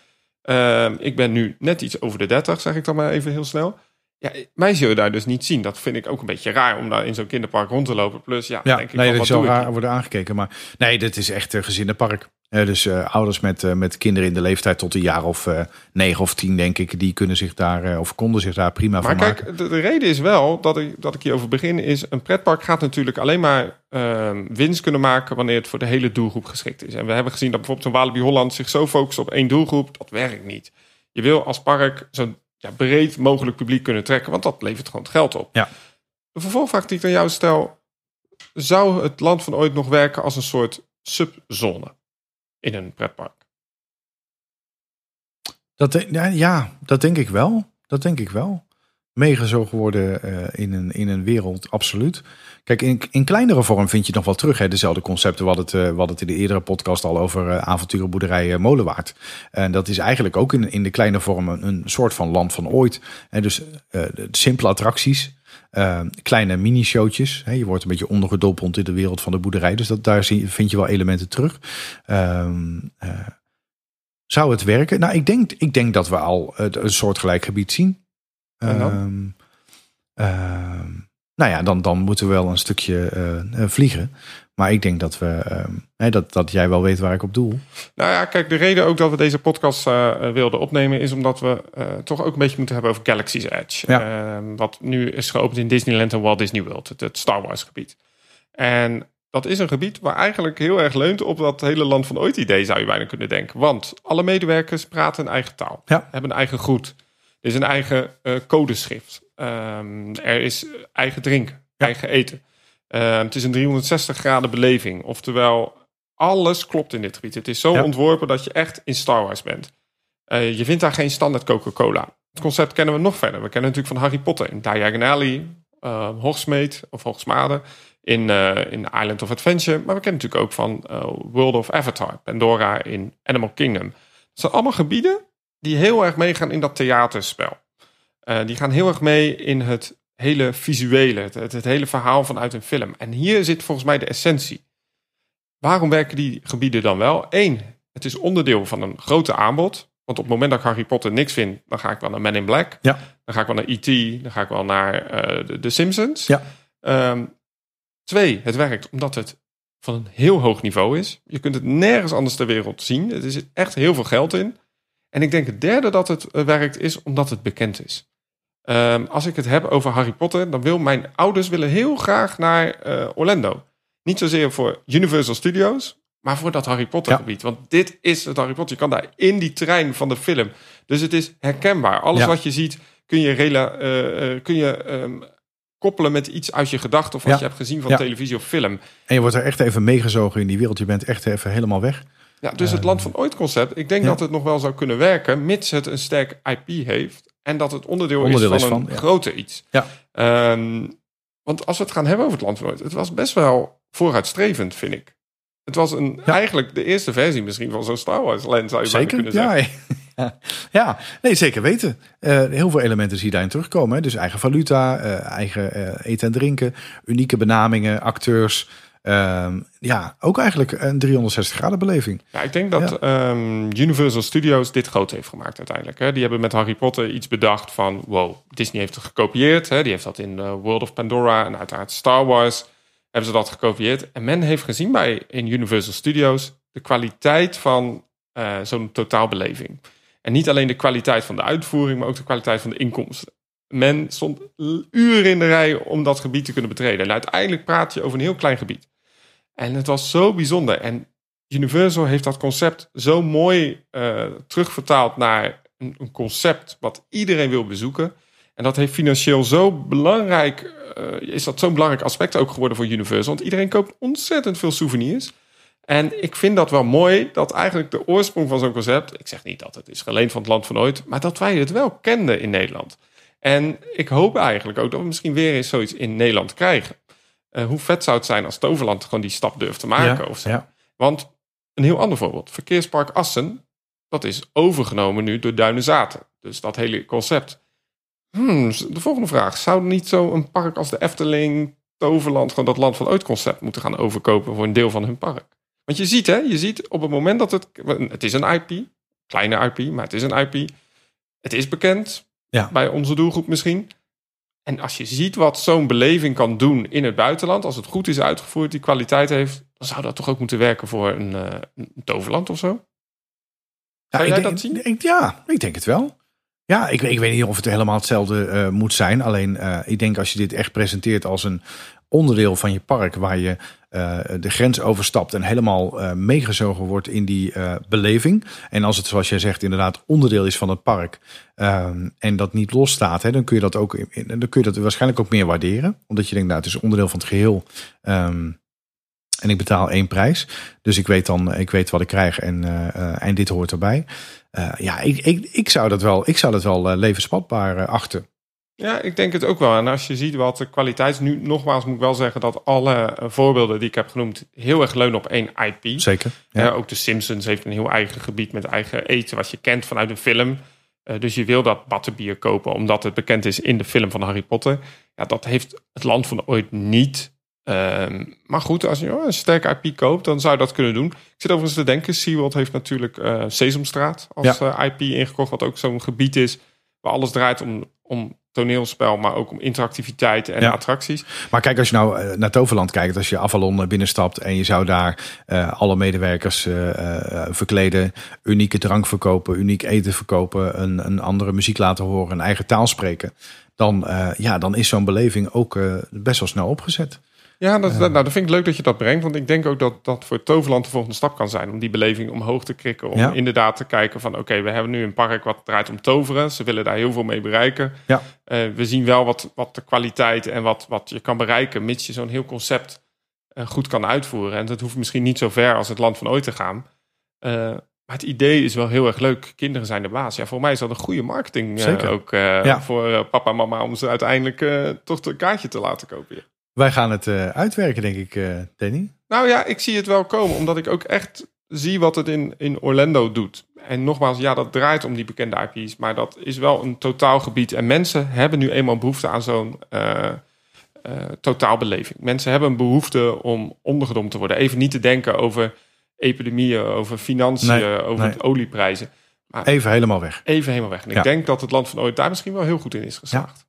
Ehm, ik ben nu net iets over de 30, zeg ik dan maar even heel snel. Ja, mij zul je daar dus niet zien. Dat vind ik ook een beetje raar om daar in zo'n kinderpark rond te lopen. Plus, ja,
Ja,
denk ik
nee,
van,
dat
wat doe ik
raar worden aangekeken. Maar nee, dit is echt een gezinnenpark. Eh, dus eh, ouders met, eh, met kinderen in de leeftijd tot een jaar of negen of tien, denk ik, die kunnen zich daar of konden zich daar prima
Maar
van maken.
kijk, de, de reden is wel dat ik, dat ik hierover begin. Is een pretpark gaat natuurlijk alleen maar ehm, winst kunnen maken wanneer het voor de hele doelgroep geschikt is. En we hebben gezien dat bijvoorbeeld een Walibi Holland zich zo focust op één doelgroep. Dat werkt niet. Je wil als park zo'n ja, breed mogelijk publiek kunnen trekken, want dat levert gewoon het geld op.
Ja.
De vervolgvraag die ik aan jou stel: zou het land van ooit nog werken als een soort subzone in een pretpark?
Dat, ja, ja, dat denk ik wel. Dat denk ik wel. Meegezogen worden eh, in, een, in een wereld, absoluut. Kijk, in, in kleinere vorm vind je nog wel terug. Hè? Dezelfde concepten. Hadden het, eh, hadden het in de eerdere podcast al over eh, avonturenboerderij Molenwaard. En dat is eigenlijk ook in, in de kleine vorm een, soort van land van ooit. En dus simpele attracties. kleine mini-showtjes. Je wordt een beetje ondergedompeld in de wereld van de boerderij. Dus dat, daar zie, vind je wel elementen terug. Ehm, eh, zou het werken? Nou, ik denk, ik denk dat we al een soortgelijk gebied zien.
En dan?
Ehm, ehm, nou ja, dan, dan moeten we wel een stukje eh, eh, vliegen. Maar ik denk dat we ehm, dat, dat jij wel weet waar ik op doel.
Nou ja, kijk, de reden ook dat we deze podcast eh, wilden opnemen is omdat we toch ook een beetje moeten hebben over Galaxy's Edge.
Ja.
Wat nu is geopend in Disneyland en Walt Disney World, het, het Star Wars gebied. En dat is een gebied waar eigenlijk heel erg leunt op dat hele land van ooit idee, zou je bijna kunnen denken. Want alle medewerkers praten een eigen taal,
Ja.
hebben een eigen groet. Er is een eigen eh, codeschrift. Ehm, er is eigen drinken, eigen eten. Ehm, het is een 360 graden beleving. Oftewel, alles klopt in dit gebied. Het is zo
Ja.
ontworpen dat je echt in Star Wars bent. Eh, je vindt daar geen standaard Coca-Cola. Het concept kennen we nog verder. We kennen natuurlijk van Harry Potter in Diagon Alley, uh, Hogsmeade of Hogsmade, in, eh, in Island of Adventure. Maar we kennen natuurlijk ook van World of Avatar, Pandora in Animal Kingdom. Het zijn allemaal gebieden die heel erg meegaan in dat theaterspel. Eh, die gaan heel erg mee in het hele visuele, het, het, het hele verhaal vanuit een film. En hier zit volgens mij de essentie. Waarom werken die gebieden dan wel? Eén, het is onderdeel van een grote aanbod. Want op het moment dat ik Harry Potter niks vind, dan ga ik wel naar Men in Black.
Ja.
Dan ga ik wel naar E.T., dan ga ik wel naar de, de Simpsons.
Ja.
Ehm, twee, het werkt omdat het van een heel hoog niveau is. Je kunt het nergens anders ter wereld zien. Er zit echt heel veel geld in. En ik denk het derde dat het eh, werkt is omdat het bekend is. Ehm, als ik het heb over Harry Potter, dan wil mijn ouders willen heel graag naar eh, Orlando. Niet zozeer voor Universal Studios, maar voor dat Harry Potter
Ja.
gebied. Want dit is het Harry Potter. Je kan daar in die trein van de film. Dus het is herkenbaar. Alles
Ja.
wat je ziet kun je, rela- eh, kun je ehm, koppelen met iets uit je gedachten of wat
Ja.
je hebt gezien van televisie of film.
En je wordt er echt even meegezogen in die wereld. Je bent echt even helemaal weg.
Ja, dus het land van ooit concept. Ik denk
ja.
dat het nog wel zou kunnen werken, mits het een sterk IP heeft. En dat het onderdeel,
Onderdeel
is van
is
een
ja.
groter iets.
Ja.
Ehm, want als we het gaan hebben over het land van ooit. Het was best wel vooruitstrevend, vind ik. Het was een,
Ja.
eigenlijk de eerste versie misschien van zo'n Star Wars land, zou je
Zeker?
kunnen zeggen.
Ja, [laughs] ja, nee, zeker weten. Eh, heel veel elementen zie je daarin terugkomen. Hè? Dus eigen valuta, eh, eigen eh, eten en drinken, unieke benamingen, acteurs. Ehm, ja, ook eigenlijk een 360 graden beleving.
Ja, ik denk dat ehm, Universal Studios dit groot heeft gemaakt uiteindelijk. Hè. Die hebben met Harry Potter iets bedacht van... wow, Disney heeft het gekopieerd. Hè. Die heeft dat in eh, World of Pandora en uiteraard Star Wars... hebben ze dat gekopieerd. En men heeft gezien bij in Universal Studios... de kwaliteit van eh, zo'n totaalbeleving. En niet alleen de kwaliteit van de uitvoering... maar ook de kwaliteit van de inkomsten. Men stond uren in de rij om dat gebied te kunnen betreden. En uiteindelijk praat je over een heel klein gebied. En het was zo bijzonder. En Universal heeft dat concept zo mooi eh, terugvertaald naar een, een concept wat iedereen wil bezoeken. En dat heeft financieel zo belangrijk, eh, is dat zo'n belangrijk aspect ook geworden voor Universal. Want iedereen koopt ontzettend veel souvenirs. En ik vind dat wel mooi, dat eigenlijk de oorsprong van zo'n concept... ik zeg niet dat het is geleend van het land van ooit... maar dat wij het wel kenden in Nederland. En ik hoop eigenlijk ook dat we misschien weer eens zoiets in Nederland krijgen. Eh, hoe vet zou het zijn als Toverland gewoon die stap durft te maken
Ja,
of zo.
ja.
Want een heel ander voorbeeld. Verkeerspark Assen, dat is overgenomen nu door Duinenzaten. Dus dat hele concept. Hmm, de volgende vraag. Zou niet zo een park als de Efteling, Toverland, gewoon dat land van ooit concept moeten gaan overkopen voor een deel van hun park? Want je ziet, hè, je ziet op het moment dat het, het is een IP, kleine IP, maar het is een IP. Het is bekend
Ja.
bij onze doelgroep misschien. En als je ziet wat zo'n beleving kan doen in het buitenland, als het goed is uitgevoerd, die kwaliteit heeft, dan zou dat toch ook moeten werken voor een, eh, een toverland of zo?
Ja,
Zou jij
denk,
dat zien?
ik- ja, ik denk het wel. Ja, ik, ik weet niet of het helemaal hetzelfde eh, moet zijn. Alleen eh, ik denk als je dit echt presenteert als een onderdeel van je park... waar je eh, de grens overstapt en helemaal eh, meegezogen wordt in die eh, beleving. En als het, zoals jij zegt, inderdaad onderdeel is van het park... ehm, en dat niet losstaat, hè, dan kun je dat ook dan kun je dat waarschijnlijk ook meer waarderen. Omdat je denkt, nou, het is onderdeel van het geheel... Ehm, en ik betaal één prijs. Dus ik weet dan, ik weet wat ik krijg en, en dit hoort erbij. Ja, ik, ik, ik zou dat wel, ik zou dat wel levensvatbaar achten.
Ja, ik denk het ook wel. En als je ziet wat de kwaliteit is, nu nogmaals moet ik wel zeggen dat alle eh, voorbeelden die ik heb genoemd heel erg leunen op één IP.
Zeker. Ja.
Ook de Simpsons heeft een heel eigen gebied met eigen eten wat je kent vanuit een film. Eh, dus je wil dat battenbier kopen omdat het bekend is in de film van Harry Potter. Ja, dat heeft het land van ooit niet. Ehm, maar goed, als je oh, een sterke IP koopt, dan zou je dat kunnen doen. Ik zit overigens te denken, SeaWorld heeft natuurlijk eh, Sesamstraat als IP ingekocht. Wat ook zo'n gebied is waar alles draait om, om toneelspel, maar ook om interactiviteit en
Ja.
attracties.
Maar kijk, als je nou eh, naar Toverland kijkt, als je Avalon eh, binnenstapt en je zou daar eh, alle medewerkers verkleden, unieke drank verkopen, uniek eten verkopen, een, een andere muziek laten horen, een eigen taal spreken, dan, ja, dan is zo'n beleving ook best wel snel opgezet.
Ja, dat, dat- nou, dat vind ik leuk dat je dat brengt. Want ik denk ook dat dat voor Toverland de volgende stap kan zijn. Om die beleving omhoog te krikken. Om
Ja.
inderdaad te kijken van... oké, we hebben nu een park wat draait om toveren. Ze willen daar heel veel mee bereiken.
Ja.
Eh, we zien wel wat, wat de kwaliteit en wat, wat je kan bereiken... mits je zo'n heel concept eh, goed kan uitvoeren. En dat hoeft misschien niet zo ver als het land van ooit te gaan. Eh, maar het idee is wel heel erg leuk. Kinderen zijn de baas. Ja, voor mij is dat een goede marketing
Zeker.
ook
Ja.
voor papa en mama... om ze uiteindelijk toch een kaartje te laten kopen.
Wij gaan het eh, uitwerken, denk ik, eh Danny.
Nou ja, ik zie het wel komen, omdat ik ook echt zie wat het in, in Orlando doet. En nogmaals, ja, dat draait om die bekende IP's, maar dat is wel een totaalgebied. En mensen hebben nu eenmaal behoefte aan zo'n eh, totaalbeleving. Mensen hebben een behoefte om ondergedomd te worden. Even niet te denken over epidemieën, over financiën,
Nee,
over
nee.
olieprijzen.
Even helemaal weg.
Even helemaal weg. En ik denk dat het land van ooit daar misschien wel heel goed in is geslaagd.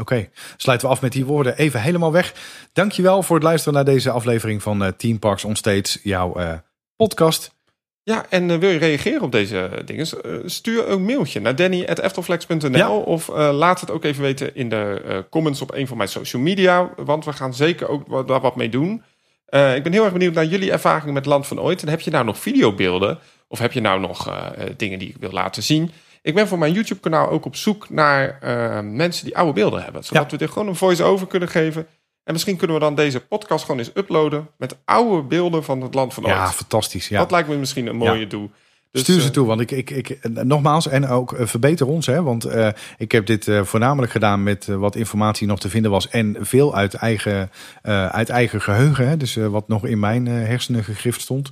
Oké, sluiten we af met die woorden even helemaal weg. Dankjewel voor het luisteren naar deze aflevering van eh, Team Parks Onstage, jouw eh, podcast.
Ja, en eh, wil je reageren op deze dingen? Stuur een mailtje naar danny.eftelflex.nl
Ja.
of laat het ook even weten in de comments op een van mijn social media, want we gaan zeker ook wat, daar wat mee doen. Ik ben heel erg benieuwd naar jullie ervaringen met Land van Ooit. En heb je nou nog videobeelden of heb je nou nog dingen die ik wil laten zien? Ik ben voor mijn YouTube-kanaal ook op zoek naar eh, mensen die oude beelden hebben, zodat we er gewoon een voice-over kunnen geven. En misschien kunnen we dan deze podcast gewoon eens uploaden met oude beelden van het Land van Ooit.
Ja, fantastisch. Ja.
Dat lijkt me misschien een mooie doel. Dus,
Stuur ze
eh,
toe, want ik, ik, ik nogmaals en ook eh, verbeter ons, hè, want eh, ik heb dit voornamelijk gedaan met wat informatie nog te vinden was en veel uit eigen, uit eigen geheugen, hè, dus wat nog in mijn hersenen gegrift stond.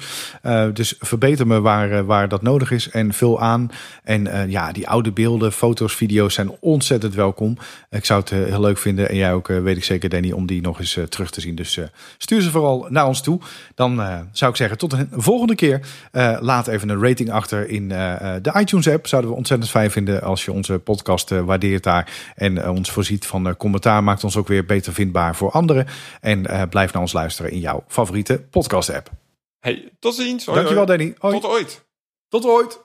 Dus verbeter me waar, waar dat nodig is en vul aan. En ja, die oude beelden, foto's, video's zijn ontzettend welkom. Ik zou het heel leuk vinden en jij ook, weet ik zeker, Danny, om die nog eens terug te zien. Dus stuur ze vooral naar ons toe. Dan zou ik zeggen, tot een volgende keer. Laat even een rating achter in eh, eh, de iTunes app. Zouden we ontzettend fijn vinden als je onze podcast eh, waardeert daar. En ons voorziet van commentaar. Maakt ons ook weer beter vindbaar voor anderen. En blijf naar ons luisteren in jouw favoriete podcast app.
Hey, tot ziens. Hoi,
Dankjewel
hoi.
Danny. Hoi.
Tot ooit.
tot ooit.